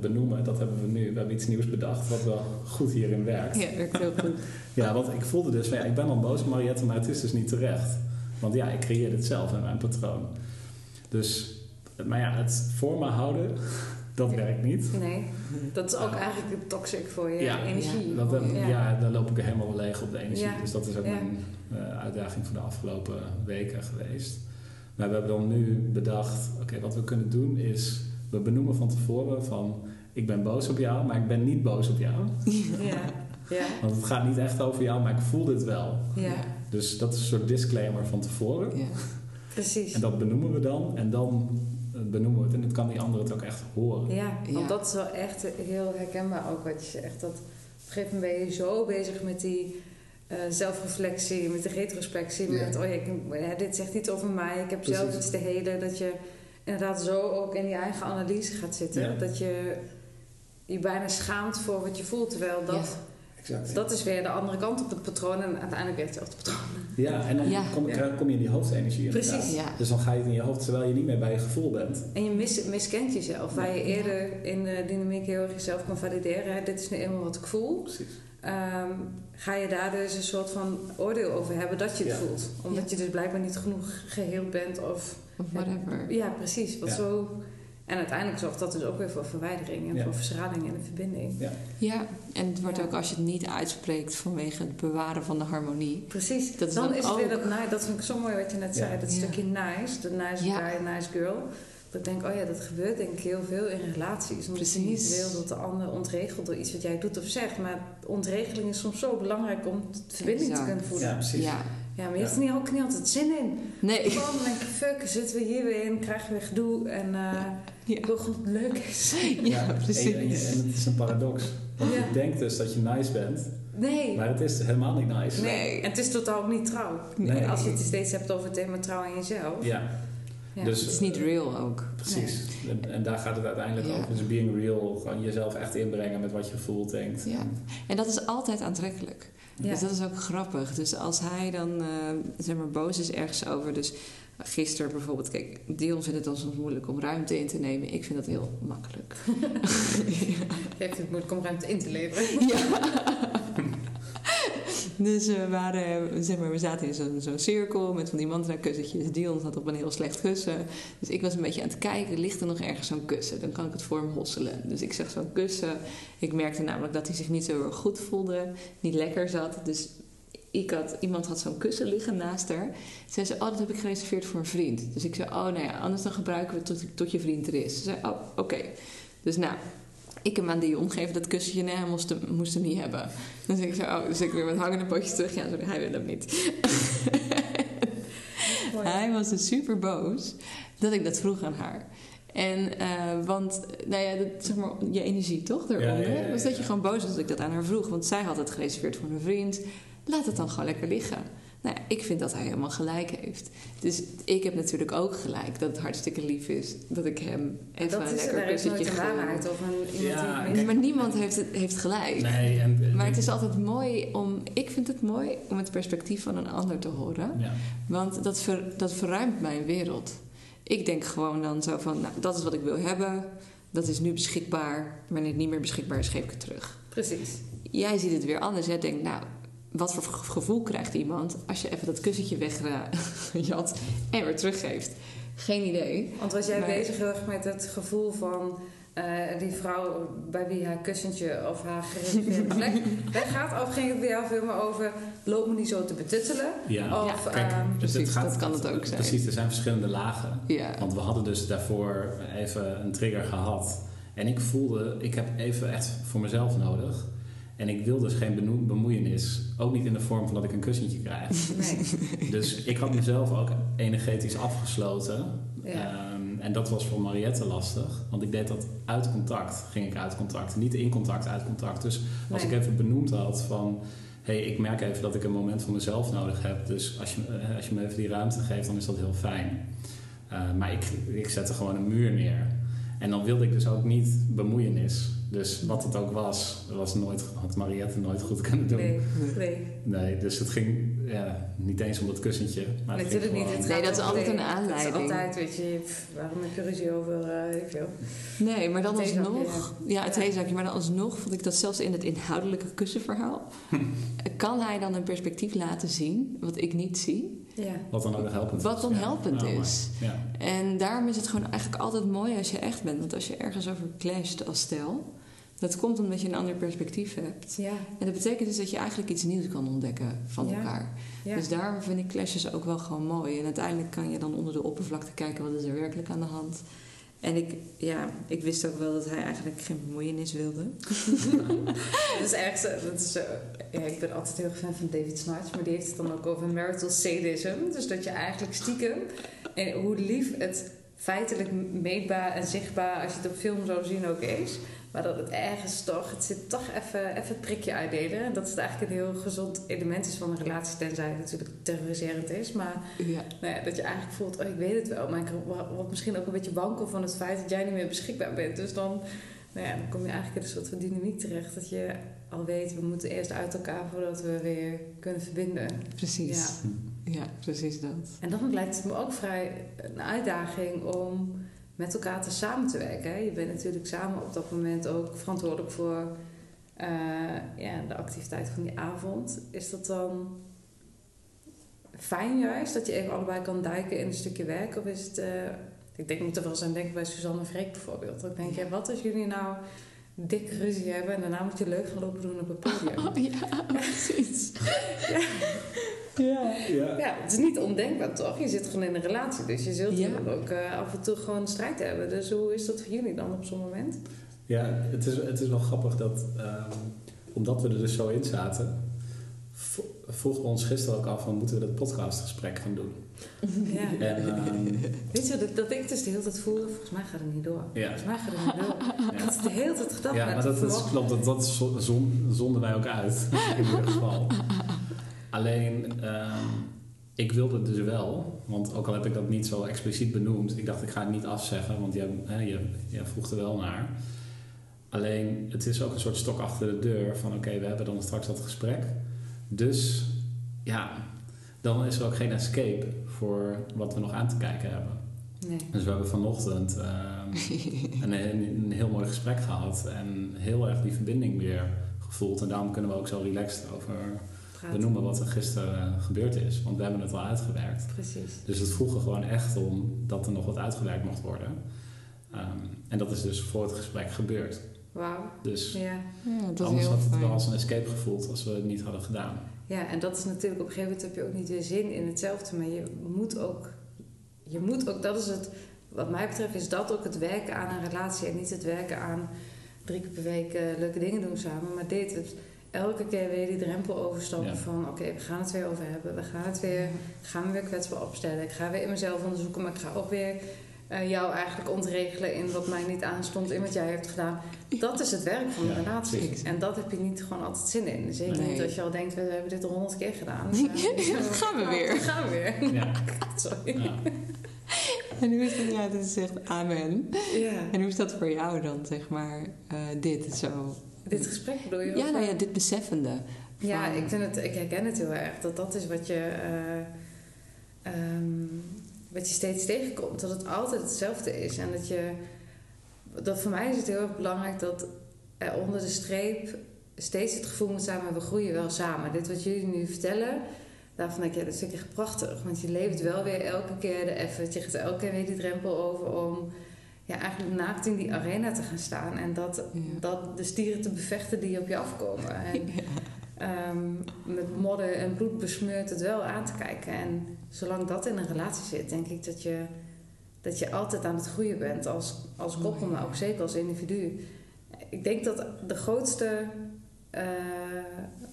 benoemen, dat hebben we nu, we hebben iets nieuws bedacht wat wel goed hierin werkt. Ja, werkt heel goed. Ja, want ik voelde dus van ja, ik ben al boos op Mariette, maar het is dus niet terecht. Want ja, ik creëer het zelf in mijn patroon. Dus, maar ja, het voor me houden, dat Ja. werkt niet. nee. Dat is ook eigenlijk toxic voor je Ja. energie. Dat, dat- Ja. ja. dan loop ik er helemaal leeg op de energie. Ja. Dus dat is ook Ja. mijn eh, uitdaging voor de afgelopen weken geweest. Maar we hebben dan nu bedacht, oké, wat we kunnen doen is, we benoemen van tevoren van, ik ben boos op jou, maar ik ben niet boos op jou. Ja, ja, Want het gaat niet echt over jou, maar ik voel dit wel. ja, Dus dat is een soort disclaimer van tevoren. Ja. precies. En dat benoemen we dan en dan benoemen we het en dan kan die ander het ook echt horen. Ja, want Ja. dat is wel echt heel herkenbaar ook wat je zegt. Dat op een gegeven moment ben je zo bezig met die eh, zelfreflectie, met de retrospectie. Ja. Met, oh ja, ik, hè, dit zegt iets over mij, ik heb zelf iets te heden. Dat je inderdaad zo ook in je eigen analyse gaat zitten. Ja. Dat je je bijna schaamt voor wat je voelt. Terwijl dat, Exact. dat is weer de andere kant op het patroon. En uiteindelijk weer hetzelfde patroon. Ja, en dan Ja. Kom, kom je in die hoofdenergie inderdaad. Precies. Ja. Dus dan ga je het in je hoofd terwijl je niet meer bij je gevoel bent. En je mis, miskent jezelf. Waar je eerder in de dynamiek heel erg jezelf kan valideren. Hè, Dit is nu eenmaal wat ik voel. Precies. Ehm, ga je daar dus een soort van oordeel over hebben dat je het Ja. voelt. Omdat je dus blijkbaar niet genoeg geheeld bent of... Of whatever. Ja, precies. Wat Ja. zo... En uiteindelijk zorgt dat dus ook weer voor verwijdering en Ja. voor verstraling en een verbinding. Ja. Ja, en het wordt Ja. ook als je het niet uitspreekt vanwege het bewaren van de harmonie. Precies. Dat is dan is het weer dat nice. Dat vind ik zo mooi wat je net Ja. zei. Dat Ja. stukje nice. De nice Ja. guy, nice girl. Dat ik denk, oh ja, dat gebeurt denk ik heel veel in relaties. Omdat je niet Precies. wil dat de ander ontregelt door iets wat jij doet of zegt. Maar ontregeling is soms zo belangrijk om verbinding te kunnen voelen. Ja, Ja, precies. Ja. Maar je hebt er niet, ook niet altijd zin in. Nee. Gewoon denk je, fuck, zitten we hier weer in, krijgen we gedoe. En eh, Ja. ik wil gewoon dat het leuk is. Ja, En, precies. en, en het is een paradox. Want Ja. je denkt dus dat je nice bent, Nee. maar het is helemaal niet nice. Nee. En het is totaal ook niet trouw. Nee. Als je het steeds hebt over het thema trouw in jezelf. Ja, Ja. dus Het is niet real ook. precies. En, en daar gaat het uiteindelijk Ja. over. Dus being real, gewoon jezelf echt inbrengen met wat je voelt, denkt. Ja. En dat is altijd aantrekkelijk. Ja. Dus dat is ook grappig. Dus als hij dan eh, zeg maar boos is ergens over. Dus gisteren bijvoorbeeld, kijk, Dion vindt het dan soms moeilijk om ruimte in te nemen. Ik vind dat heel makkelijk. Heeft het moeilijk om ruimte in te leveren. ja. Dus we waren, zeg maar, we zaten in zo'n zo'n cirkel met van die mantra-kussentjes. Dion zat op een heel slecht kussen. Dus ik was een beetje aan het kijken, ligt er nog ergens zo'n kussen? Dan kan ik het voor hem hosselen. Dus ik zag zo'n kussen. Ik merkte namelijk dat hij zich niet zo heel goed voelde, niet lekker zat. Dus ik had, iemand had zo'n kussen liggen naast haar. Zei ze, oh, dat heb ik gereserveerd voor een vriend. Dus ik zei, oh, nou ja, anders dan gebruiken we het tot, tot je vriend er is. Ze zei, oh, oké. Dus nou, ik hem aan Dion geven dat kussentje. Nee, hij moest hem, moest hem niet hebben. Dus ik zei, oh, dus ik weer met hangende pootjes terug. Ja, sorry, hij wil hem niet. Hij was dus super boos dat ik dat vroeg aan haar. En, eh, want, nou ja, dat, zeg maar, je energie toch daaronder. Ja, ja, ja, was dat je gewoon boos was dat ik dat aan haar vroeg. Want zij had het gereserveerd voor een vriend. Laat het dan gewoon lekker liggen. Nou ja, ik vind dat hij helemaal gelijk heeft. Dus ik heb natuurlijk ook gelijk dat het hartstikke lief is dat ik hem even dat een is, lekker kussentje een gun. waarheid of een, Ja, die kijk, Maar niemand heeft, het, heeft gelijk. Nee, en, Maar het is altijd mooi om, ik vind het mooi om het perspectief van een ander te horen. Ja. Want dat, ver, dat verruimt mijn wereld. Ik denk gewoon dan zo van, nou, dat is wat ik wil hebben. Dat is nu beschikbaar. Wanneer het niet meer beschikbaar is, geef ik het terug. Precies. Jij ziet het weer anders. Jij denkt, nou, wat voor ge- gevoel krijgt iemand als je even dat kussentje wegjat en weer teruggeeft? Geen idee. Want was jij Maar- bezig heel erg met het gevoel van eh, die vrouw bij wie haar kussentje of haar gereserveerde plek weggaat? Of ging het bij jou veel meer over loop me niet zo te betuttelen? Ja. Of, Ja, Kijk, ehm, dus precies, het gaat, dat kan het ook zijn. Precies, er zijn verschillende lagen. Ja. Want we hadden dus daarvoor even een trigger gehad. En ik voelde, ik heb even echt voor mezelf nodig. En ik wil dus geen bemoeienis. Ook niet in de vorm van dat ik een kussentje krijg. Nee. Dus ik had mezelf ook energetisch afgesloten. Ja. Ehm, en dat was voor Mariette lastig. Want ik deed dat uit contact. Ging ik uit contact. Niet in contact, uit contact. Dus als Nee. ik even benoemd had van... Hé, hey, ik merk even dat ik een moment voor mezelf nodig heb. Dus als je, eh, als je me even die ruimte geeft, dan is dat heel fijn. Eh, maar ik, ik zette gewoon een muur neer. En dan wilde ik dus ook niet bemoeienis. Dus wat het ook was, was nooit, had Mariette nooit goed kunnen doen. Nee, nee. Nee, dus het ging ja, niet eens om dat kussentje. Maar het Natuurlijk niet. Het Nee, dat is altijd nee, een aanleiding. Het is altijd, weet je, waarom heb je ruzie over, eh, wel. Nee, maar dan Het alsnog... Ja, het Ja. theezakje. Maar dan alsnog vond ik dat zelfs in het inhoudelijke kussenverhaal... kan hij dan een perspectief laten zien wat ik niet zie. Ja. Wat dan ook helpend Wat is. dan helpend is. Ja. En daarom is het gewoon eigenlijk altijd mooi als je echt bent. Want als je ergens over clasht als stel... dat komt omdat je een ander perspectief hebt. Ja. En dat betekent dus dat je eigenlijk iets nieuws kan ontdekken van Ja. elkaar. Ja. Dus daarom vind ik clashes ook wel gewoon mooi. En uiteindelijk kan je dan onder de oppervlakte kijken wat is er werkelijk aan de hand. En ik, ja, ik wist ook wel dat hij eigenlijk geen bemoeienis wilde. Dat is zo. Dat is zo. Ja, ik ben altijd heel erg fan van David Snarch, maar die heeft het dan ook over marital sadism. Dus dat je eigenlijk stiekem, en hoe lief het feitelijk meetbaar en zichtbaar, als je het op film zou zien, ook is. Maar dat het ergens toch, het zit toch even, even het prikje uitdelen. En dat het eigenlijk een heel gezond element is van een relatie, tenzij het natuurlijk terroriserend is. Maar Ja. nou ja, dat je eigenlijk voelt, oh, ik weet het wel, maar ik word misschien ook een beetje wankel van het feit dat jij niet meer beschikbaar bent. Dus dan, nou ja, dan kom je eigenlijk in een soort van dynamiek terecht dat je al weet, we moeten eerst uit elkaar voordat we weer kunnen verbinden. Precies. Ja. Ja. precies dat. En dan lijkt het me ook vrij een uitdaging om met elkaar te samen te werken. Hè. Je bent natuurlijk samen op dat moment ook verantwoordelijk voor eh, ja, de activiteit van die avond. Is dat dan fijn juist dat je even allebei kan duiken in een stukje werk? Of is het... eh, ik denk, ik moet er wel eens aan denken bij Suzanne Freek bijvoorbeeld. Ik denk, ja, wat als jullie nou dik ruzie hebben en daarna moet je leuk gaan lopen doen op het podium? Oh, ja, precies. Ja. Ja, het is niet ondenkbaar toch? Je zit gewoon in een relatie, dus je zult Ja. ook eh, af en toe gewoon strijd hebben. Dus hoe is dat voor jullie dan op zo'n moment? Ja, het is, het is wel grappig dat, ehm, omdat we er dus zo in zaten, vroegen we ons gisteren ook af van moeten we dat podcastgesprek gaan doen. Ja. En, ehm, Weet je dat, dat ik dus de hele tijd voelde, volgens mij gaat het niet door. ja, Volgens mij gaat het niet door. Ik ja. had het de hele tijd gedacht. ja, maar dat, dat klopt, dat, dat zo- zon, zonden wij ook uit, in ieder geval. Alleen, ehm, ik wilde het dus wel, want ook al heb ik dat niet zo expliciet benoemd, ik dacht ik ga het niet afzeggen, want jij, hè, je, je vroeg er wel naar. Alleen, het is ook een soort stok achter de deur van oké, we hebben dan straks dat gesprek. Dus ja, dan is er ook geen escape voor wat we nog aan te kijken hebben. Nee. Dus we hebben vanochtend ehm, een, een, een heel mooi gesprek gehad en heel erg die verbinding weer gevoeld. En daarom kunnen we ook zo relaxed over Praten. benoemen wat er gisteren gebeurd is. Want we hebben het al uitgewerkt. Precies. Dus het vroeg er gewoon echt om dat er nog wat uitgewerkt mocht worden. Ehm, en dat is dus voor het gesprek gebeurd. Wauw. Dus Ja. Ja, dat is anders heel had het fijn. wel als een escape gevoeld als we het niet hadden gedaan. ja, en dat is natuurlijk op een gegeven moment heb je ook niet weer zin in hetzelfde. Maar je moet ook, je moet ook, dat is het, wat mij betreft is dat ook het werken aan een relatie. En niet het werken aan drie keer per week eh, leuke dingen doen samen. Maar dit, het, elke keer weer die drempel overstappen Ja. van oké, we gaan het weer over hebben. We gaan het weer, ik ga me weer kwetsbaar opstellen. Ik ga weer in mezelf onderzoeken, maar ik ga ook weer eh, jou eigenlijk ontregelen in wat mij niet aanstond, in wat jij hebt gedaan. Dat is het werk van een Ja, relatie. precies. En dat heb je niet gewoon altijd zin in. Zeker Nee. niet als je al denkt, we hebben dit al honderd keer gedaan. Dus, gaan we weer. Gaan we weer. Ja. Sorry. ja. En hoe is dat? Ja, dat is echt amen. Ja. En hoe is dat voor jou dan, zeg maar, eh, dit zo? Dit gesprek bedoel je? Ja, nou ja, dit beseffende. Ja, ik, vind het, ik herken het heel erg. Dat dat is wat je, eh, ehm, wat je steeds tegenkomt. Dat het altijd hetzelfde is. En dat je... Dat voor mij is het heel erg belangrijk dat er onder de streep steeds het gevoel moet zijn... maar we groeien wel samen. Dit wat jullie nu vertellen... Daarvan denk ik, ja, dat vind ik echt prachtig. Want je leeft wel weer elke keer de effort. Je gaat elke keer weer die drempel over om... Ja, eigenlijk naakt in die arena te gaan staan. En dat, Ja. dat de stieren te bevechten die op je afkomen. En, Ehm, met modder en bloed besmeurd het wel aan te kijken. En zolang dat in een relatie zit, denk ik dat je dat je altijd aan het groeien bent als, als koppel, maar ook zeker als individu. Ik denk dat de grootste eh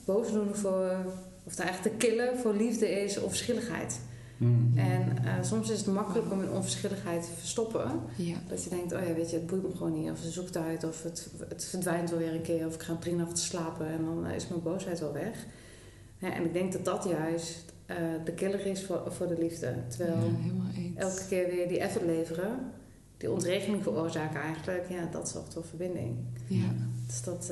boosdoener voor, of nou eigenlijk de killer voor liefde is onverschilligheid. Mm. En eh, soms is het makkelijk om een onverschilligheid te verstoppen. Ja. Dat je denkt, oh ja, weet je, het boeit me gewoon niet. Of ze zoekt uit, of het, het verdwijnt wel weer een keer. Of ik ga een prima te slapen en dan eh, is mijn boosheid wel weg. Hè, en ik denk dat dat juist eh, de killer is voor, voor de liefde. Terwijl Ja, elke keer weer die effort leveren, die ontregeling veroorzaken eigenlijk, ja, dat zorgt voor verbinding. Ja. Dus dat,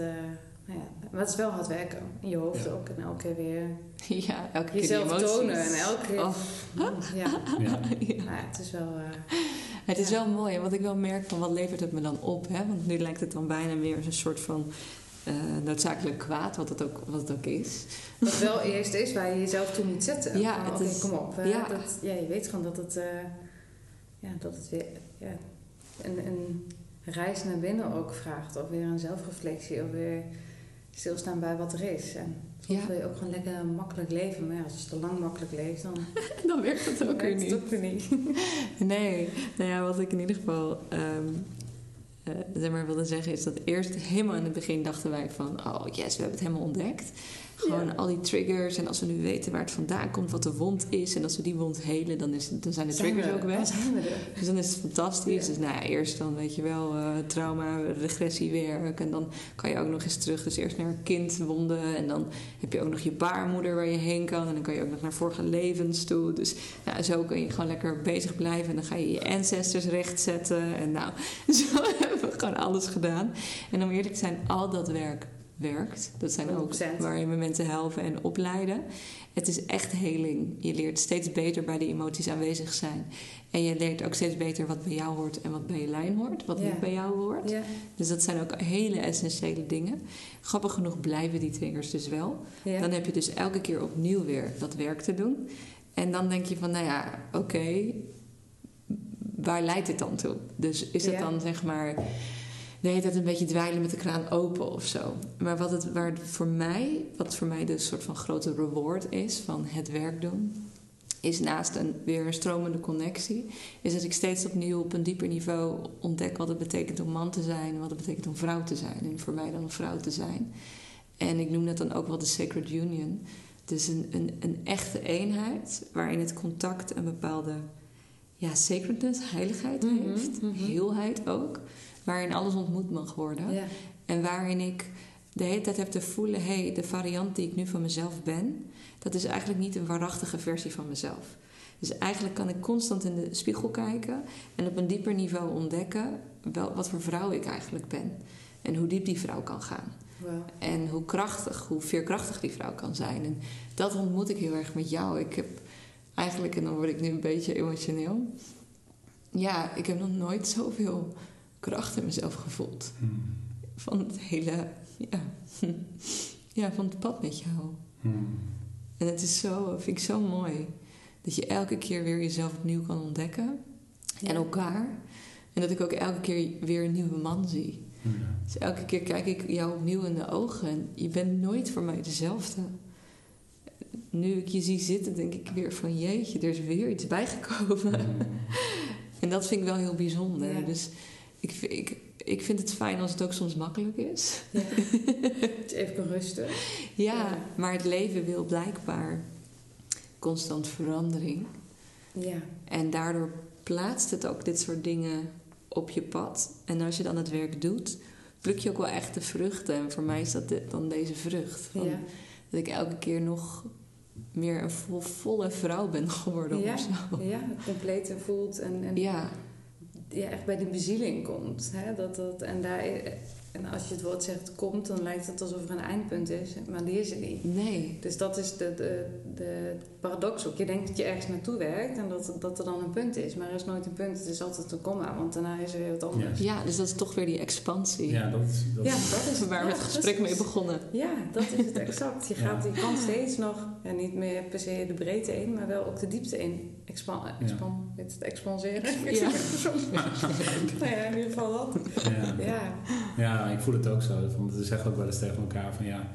ja, maar het is wel hard werken. In je hoofd Ja. ook. En elke keer weer ja, elke keer die jezelf tonen. En elke keer... Oh. Ja, Ja. Het is wel... eh, Het is Ja. wel mooi, en wat ik wel merk van wat levert het me dan op? Hè? Want nu lijkt het dan bijna meer als een soort van eh, noodzakelijk kwaad, wat het, ook, wat het ook is. Wat wel eerst is waar je jezelf toen niet zette. Ja, Van, het Oké, is- kom op. hè, ja. Dat, ja, je weet gewoon dat het, eh, ja, dat het weer ja, een, een reis naar binnen ook vraagt. Of weer een zelfreflectie. Of weer stilstaan bij wat er is. En soms Ja. wil je ook gewoon lekker makkelijk leven. Maar ja, als je te lang makkelijk leeft, dan Dan werkt het ook weer niet. het ook weer niet. Nee, nou ja, wat ik in ieder geval eh, zeg maar wilde zeggen is dat eerst helemaal in het begin dachten wij van, oh yes, we hebben het helemaal ontdekt. Gewoon Ja. al die triggers en als we nu weten waar het vandaan komt, wat de wond is en als we die wond helen, dan, is, dan zijn de triggers we- ook weg. Dan zijn we er. Dus dan is het fantastisch. Ja. Dus nou ja, eerst dan weet je wel uh, trauma, regressiewerk. En dan kan je ook nog eens terug. Dus eerst naar kindwonden. En dan heb je ook nog je baarmoeder waar je heen kan. En dan kan je ook nog naar vorige levens toe. Dus nou, zo kun je gewoon lekker bezig blijven. En dan ga je je ancestors rechtzetten. En nou, zo hebben we gewoon alles gedaan. En om eerlijk te zijn, al dat werk werkt. Dat zijn ook 100%. waar we mensen helpen en opleiden. Het is echt heling. Je leert steeds beter bij die emoties aanwezig zijn. En je leert ook steeds beter wat bij jou hoort en wat bij je lijn hoort. Wat Ja. niet bij jou hoort. Ja. Dus dat zijn ook hele essentiële dingen. Grappig genoeg blijven die triggers dus wel. Ja. Dan heb je dus elke keer opnieuw weer dat werk te doen. En dan denk je van, nou ja, oké, waar leidt dit dan toe? Dus is het dan zeg maar de hele tijd een beetje dweilen met de kraan open of zo? Maar wat het waar het voor mij, wat voor mij de soort van grote reward is van het werk doen, is naast een weer een stromende connectie, is dat ik steeds opnieuw op een dieper niveau ontdek wat het betekent om man te zijn, wat het betekent om vrouw te zijn. En voor mij dan een vrouw te zijn. En ik noem dat dan ook wel de Sacred Union. Dus een, een, een echte eenheid waarin het contact een bepaalde ja, sacredness, heiligheid Mhm, heeft, mhm. heelheid ook, waarin alles ontmoet mag worden. Ja. En waarin ik de hele tijd heb te voelen: hé, hey, de variant die ik nu van mezelf ben, dat is eigenlijk niet een waarachtige versie van mezelf. Dus eigenlijk kan ik constant in de spiegel kijken en op een dieper niveau ontdekken wel, wat voor vrouw ik eigenlijk ben. En hoe diep die vrouw kan gaan. En hoe krachtig, hoe veerkrachtig die vrouw kan zijn. En dat ontmoet ik heel erg met jou. Ik heb eigenlijk, en dan word ik nu een beetje emotioneel. Ja, ik heb nog nooit zoveel kracht in mezelf gevoeld. Hmm. Van het hele, ja, ja van het pad met jou. Hmm. En het is zo, vind ik zo mooi. Dat je elke keer weer jezelf opnieuw kan ontdekken. En elkaar. En dat ik ook elke keer weer een nieuwe man zie. Ja. Dus elke keer kijk ik jou opnieuw in de ogen en je bent nooit voor mij dezelfde. Nu ik je zie zitten, denk ik weer van jeetje, er is weer iets bijgekomen. Hmm. En dat vind ik wel heel bijzonder. Ja. Dus ik, vind- ik, ik vind het fijn als het ook soms makkelijk is. Ja. Even rusten. Ja, Ja. maar het leven wil blijkbaar constant verandering. Ja. En daardoor plaatst het ook dit soort dingen op je pad. En als je dan het werk doet, pluk je ook wel echt de vruchten. En voor mij is dat dan deze vrucht. Van, Ja. Dat ik elke keer nog meer een vol, volle vrouw ben geworden Ja. of zo. ja, compleet voelt en, en Ja, ja, echt bij die bezieling komt. Hè? Dat, dat, en, daar, en als je het woord zegt komt, dan lijkt het alsof er een eindpunt is, maar die is er niet. nee. Dus dat is de, de, de paradox ook. Je denkt dat je ergens naartoe werkt en dat, dat er dan een punt is. Maar er is nooit een punt, het is altijd een komma, want daarna is er weer wat anders. Ja, dus dat is toch weer die expansie. Ja, dat is... Dat Ja, is- dat is Waar we het gesprek mee begonnen. Ja, dat is het exact. Je, Ja. gaat, je kan steeds nog, ja, niet meer per se de breedte in, maar wel ook de diepte in. Expan, expan, het, expanseren. Ja. nou ja, in ieder geval dat. ja. Ja, Ja, ik voel het ook zo. Want we zeggen ook wel eens tegen elkaar van ja,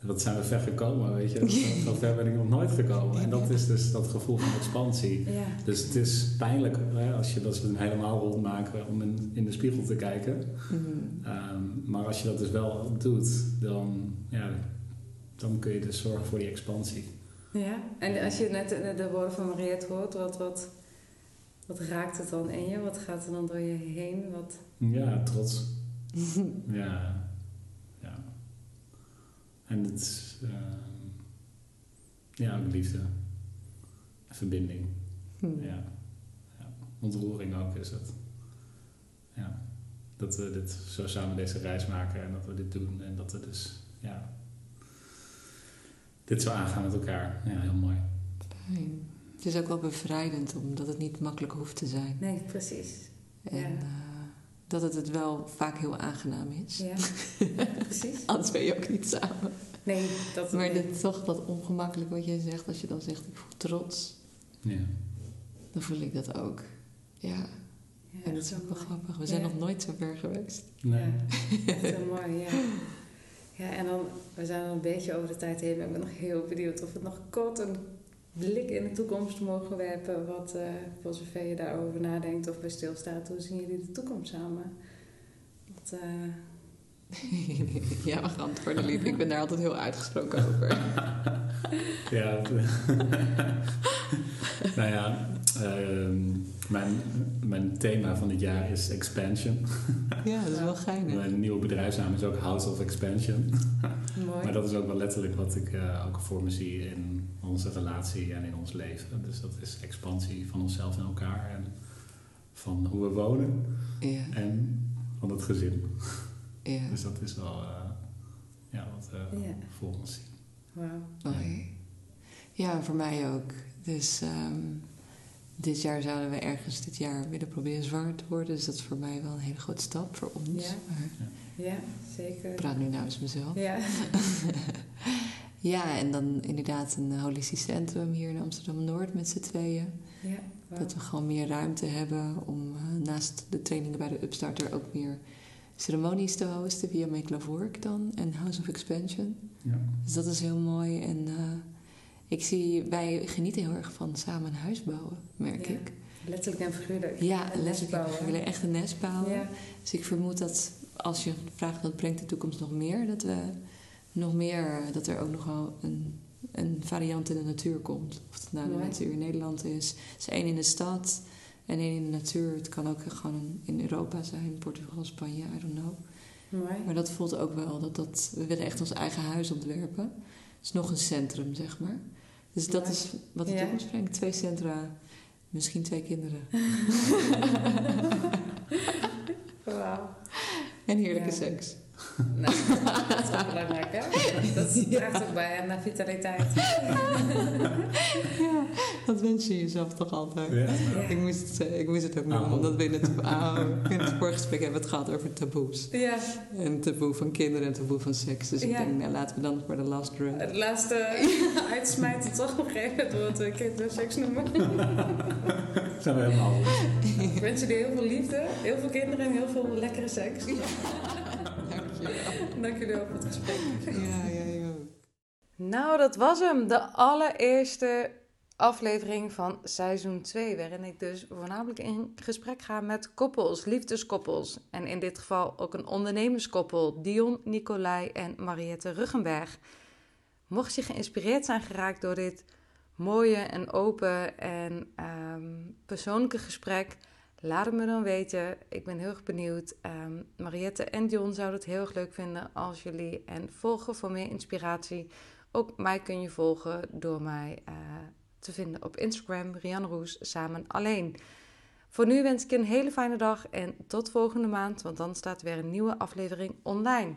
dat zijn we ver gekomen, weet je. Zo, ver ben ik nog nooit gekomen. En dat is dus dat gevoel van expansie. Ja. Dus het is pijnlijk hè, als je dat we hem helemaal rondmaken om in, in de spiegel te kijken. Mhm. Ehm, maar als je dat dus wel doet, dan, ja, dan kun je dus zorgen voor die expansie. Ja, en als je net de, de woorden van Mariette hoort, wat, wat, wat raakt het dan in je? Wat gaat er dan door je heen? Wat... Ja, trots. Ja, ja. En het is, ehm, ja, ook liefde. Verbinding. Mhm. Ja. ja. Ontroering ook is het. Ja. Dat we dit zo samen deze reis maken en dat we dit doen en dat we dus, ja. Dit zo aangaan met elkaar. Ja, heel mooi. Fijn. Het is ook wel bevrijdend omdat het niet makkelijk hoeft te zijn. Nee, precies. En Ja. eh, dat het het wel vaak heel aangenaam is. Ja, precies. Anders ben je ook niet samen. Nee, dat Maar dit, toch dat ongemakkelijk wat jij zegt, als je dan zegt ik voel trots, Ja. dan voel ik dat ook. Ja, Ja, en dat is ook wel mooi. grappig. We zijn nog nooit zo ver geweest. Nee. Ja, echt heel mooi, ja. Ja, en dan, we zijn al een beetje over de tijd heen, maar ik ben nog heel benieuwd of we nog kort een blik in de toekomst mogen werpen. Wat, eh, voor zover je daarover nadenkt of bij stilstaat, hoe zien jullie de toekomst samen? Wat, eh, ja, we gaan antwoorden, lief. Ik ben daar altijd heel uitgesproken over. Ja. nou ja, ehm, mijn, mijn thema van dit jaar is expansion. Ja, dat is wel geinig. Mijn nieuwe bedrijfsnaam is ook House of Expansion. mooi. Maar dat is ook wel letterlijk wat ik eh, ook voor me zie in onze relatie en in ons leven. Dus dat is expansie van onszelf en elkaar en van hoe we wonen Ja, en van het gezin. ja. Dus dat is wel eh, ja, wat we Ja. voor ons zien. Wauw. Mooi. Ja, voor mij ook. Dus ehm, dit jaar zouden we ergens dit jaar willen proberen zwanger te worden. Dus dat is voor mij wel een hele grote stap voor ons. Ja. Maar Ja, zeker. ik praat nu namens mezelf. Ja. Ja, en dan inderdaad een holistisch centrum hier in Amsterdam-Noord met z'n tweeën. Ja. Dat we gewoon meer ruimte hebben om eh, naast de trainingen bij de Upstarter ook meer ceremonies te hosten via Make Love Work dan en House of Expansion. Ja. Dus dat is heel mooi. En eh, ik zie, wij genieten heel erg van samen een huis bouwen, merk Ja. ik. Letterlijk en figuurlijk. Ja, letterlijk. We willen echt een nest bouwen. Ja. Dus ik vermoed dat als je vraagt wat brengt de toekomst nog meer, dat we nog meer, dat er ook nog wel een, een variant in de natuur komt. Of het nou de natuur in Nederland is. Dus één in de stad en één in de natuur. Het kan ook gewoon in Europa zijn, Portugal, Spanje, I don't know. Mooi. Maar dat voelt ook wel dat dat, we willen echt ons eigen huis ontwerpen. Dus nog een centrum, zeg maar. Dus dat is wat de Ja. toekomst brengt. Twee centra, misschien twee kinderen. Wauw. En heerlijke Ja. seks. Nou, dat is wel belangrijk, hè? Dat draagt ook bij naar vitaliteit. Ja, dat wens je jezelf toch altijd. Ja. Ik, moest het, zeggen, ik moest het ook noemen, Oh. omdat we in het, oh, in het vorige gesprek hebben we het gehad over taboes. Ja, En het taboe van kinderen en taboe van seks. Dus ik Ja. denk, nou, laten we dan voor de last run. het laatste uitsmijten toch nog even door het kinderseks noemen. Zijn we helemaal. Ik wens jullie heel veel liefde, heel veel kinderen en heel veel lekkere seks. Dankjewel. Dank jullie wel voor het gesprek. Ja, jij ook. Nou, dat was hem. De allereerste aflevering van seizoen 2. Waarin ik dus voornamelijk in gesprek ga met koppels, liefdeskoppels. En in dit geval ook een ondernemerskoppel, Dion, Nicolai en Mariette Ruggenberg. Mocht je geïnspireerd zijn geraakt door dit mooie en open en ehm, persoonlijke gesprek, laat het me dan weten. Ik ben heel erg benieuwd. Ehm, Mariette en Dion zouden het heel erg leuk vinden als jullie en volgen voor meer inspiratie. Ook mij kun je volgen door mij eh, te vinden op Instagram, Rianne Roes, samen alleen. Voor nu wens ik je een hele fijne dag en tot volgende maand, want dan staat weer een nieuwe aflevering online.